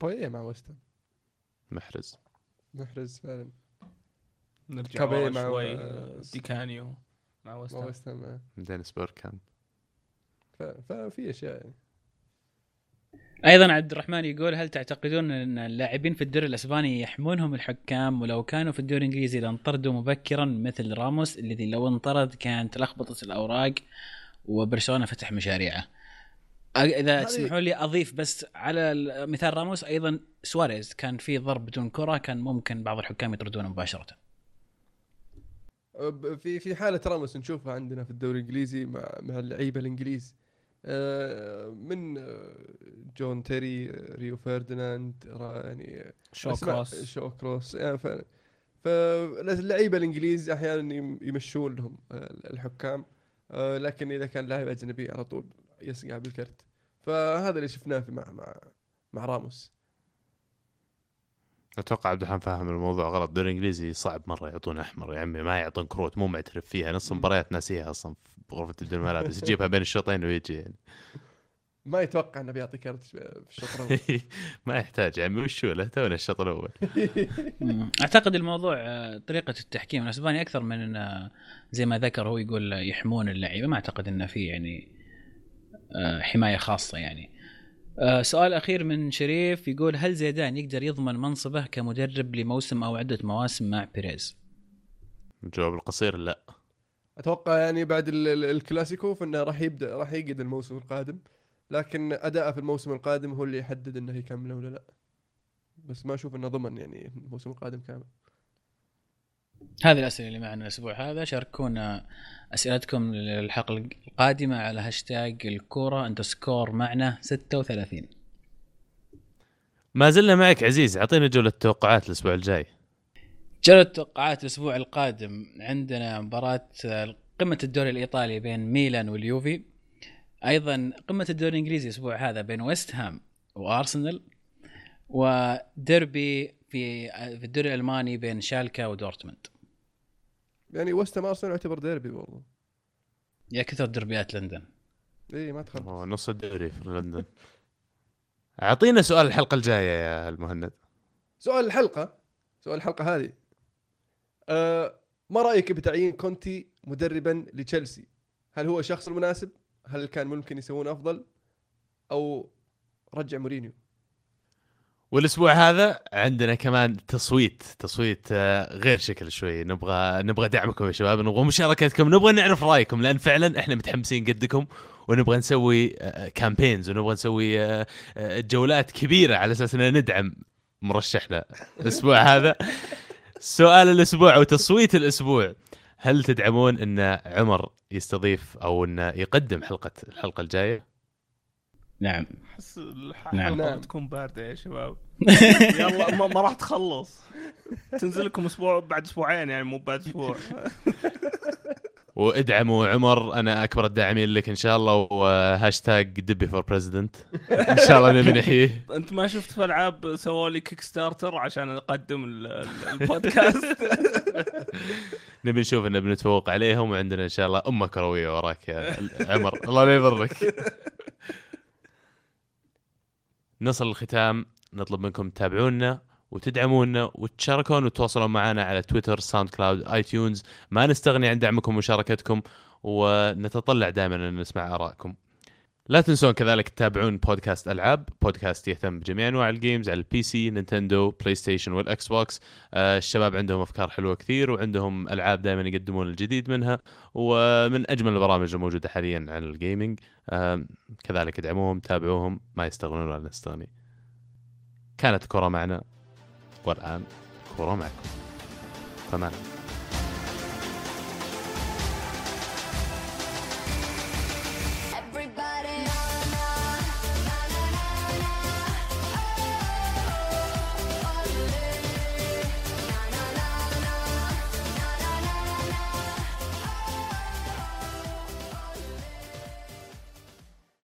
بويه مع وستن محرز. محرز فعلا. نرجع مع- شوي آه، ديكانيو. مع مع وستن وستن دينيس بيركامب ففي أشياء يعني. أيضا عبد الرحمن يقول هل تعتقدون أن اللاعبين في الدوري الأسباني يحمونهم الحكام؟ ولو كانوا في الدوري الإنجليزي لانطردوا مبكرا مثل راموس الذي لو انطرد كانت لخبطت الأوراق وبرشلونة فتح مشاريعه. إذا تسمحوا لي أضيف بس على ال- مثال راموس أيضا سواريز كان في ضرب بدون كرة كان ممكن بعض الحكام يطردونه مباشرة. ب- في في حالة راموس نشوفها عندنا في الدوري الإنجليزي مع مع اللعيبة الإنجليز. من آه، جون تيري آه، ريو فرديناند را- يعني شو كروس. شو كروس. يعني ف فاللعيبه الإنجليز أحيانا يم- يمشون لهم آه، الحكام آه، لكن إذا كان لاعب أجنبي على طول يسقع بالكرت. فهذا اللي شفناه في مع مع مع راموس. أتوقع عبد الرحمن فاهم الموضوع غلط. الدوري الانجليزي صعب مرة يعطون أحمر. يا عمي ما يعطون كروت مو معترف فيها. نص المباريات ناسيها أصلا في غرفة تبديل الملابس يجيبها بين الشوطين ويجي يعني. ما يتوقع إنه بيعطي كرت في الشوط الأول. ما يحتاج. يا عمي وشو له تونا الشوط الأول. أعتقد الموضوع آه، طريقة التحكيم. الاسباني أكثر من إنه زي ما ذكر هو يقول يحمون اللعيبة. ما أعتقد إنه في يعني آه، حماية خاصة يعني. آه، سؤال أخير من شريف يقول هل زيدان يقدر يضمن منصبه كمدرب لموسم أو عدة مواسم مع بيريز؟ الجواب القصير لا. أتوقع يعني بعد ال- ال- الكلاسيكو فإنه راح يبدأ راح يقعد الموسم القادم. لكن أداءه في الموسم القادم هو اللي يحدد إنه يكمله ولا لا. بس ما أشوف إنه ضمن يعني الموسم القادم كامل. هذه الأسئلة اللي معنا الأسبوع هذا. شاركونا أسئلتكم للحلقة القادمة على هاشتاج الكورة underscore معنا 36 ما زلنا معك عزيز أعطينا جولة توقعات الأسبوع الجاي. جولة توقعات الأسبوع القادم عندنا مباراة آه، قمة الدوري الإيطالي بين ميلان واليوفي. أيضا قمة الدوري الإنجليزي الأسبوع هذا بين ويست هام وأرسنال وديربي في آه، في الدوري الألماني بين شالكا ودورتموند. يعني وست هام أرسنال يعتبر ديربي برضه يا كثر دربيات لندن. إي ما تخلص أوه، نص الدوري في لندن. أعطينا سؤال الحلقة الجاية يا المهند. سؤال الحلقة سؤال الحلقة هذه. أه ما رأيك بتعيين كونتي مدربا لتشيلسي؟ هل هو الشخص المناسب؟ هل كان ممكن يسوون أفضل؟ أو رجع مورينيو؟ والأسبوع هذا عندنا كمان تصويت تصويت آه، غير شكل شوي. نبغى نبغى دعمكم يا شباب نبغى مشاركتكم نبغى نعرف رأيكم لأن فعلا إحنا متحمسين قدكم ونبغى نسوي كامبينز ونبغى نسوي آه، آه، جولات كبيرة على أساس ان ندعم مرشحنا الأسبوع هذا. سؤال الأسبوع أو تصويت الأسبوع. هل تدعمون إن عمر يستضيف أو انه يقدم حلقة الحلقة الجاية؟ نعم. أحس الحلقة نعم. نعم. تكون باردة يا شباب. يلا ما, ما راح تخلص. تنزل لكم أسبوع بعد أسبوعين يعني مو بعد أسبوع. وادعموا عمر أنا أكبر الداعمين لك إن شاء الله وهاشتاج دبي for president إن شاء الله نبي نحييه. أنت ما شفت في ألعاب سووا لي Kickstarter عشان أقدم ال- ال- البودكاست؟ نبي نشوف إنه بنتفوق عليهم وعندنا إن شاء الله أمة كروية وراك يا عمر. الله لا يضرك. نصل الختام. نطلب منكم تتابعونا وتدعمونا وتشاركون وتتواصلون معنا على تويتر SoundCloud iTunes ما نستغني عن دعمكم ومشاركتكم ونتطلع دائما إن نسمع آرائكم. لا تنسون كذلك تتابعون بودكاست ألعاب. بودكاست يهتم بجميع أنواع ال games على ال PC Nintendo PlayStation وال Xbox الشباب عندهم أفكار حلوة كثير وعندهم ألعاب دائما يقدمون الجديد منها ومن أجمل البرامج الموجودة حاليا عن الجيمنج آه كذلك ادعموهم تابعوهم ما يستغنون ولا نستغني كانت كرة معنا والآن كرة معكم. فمان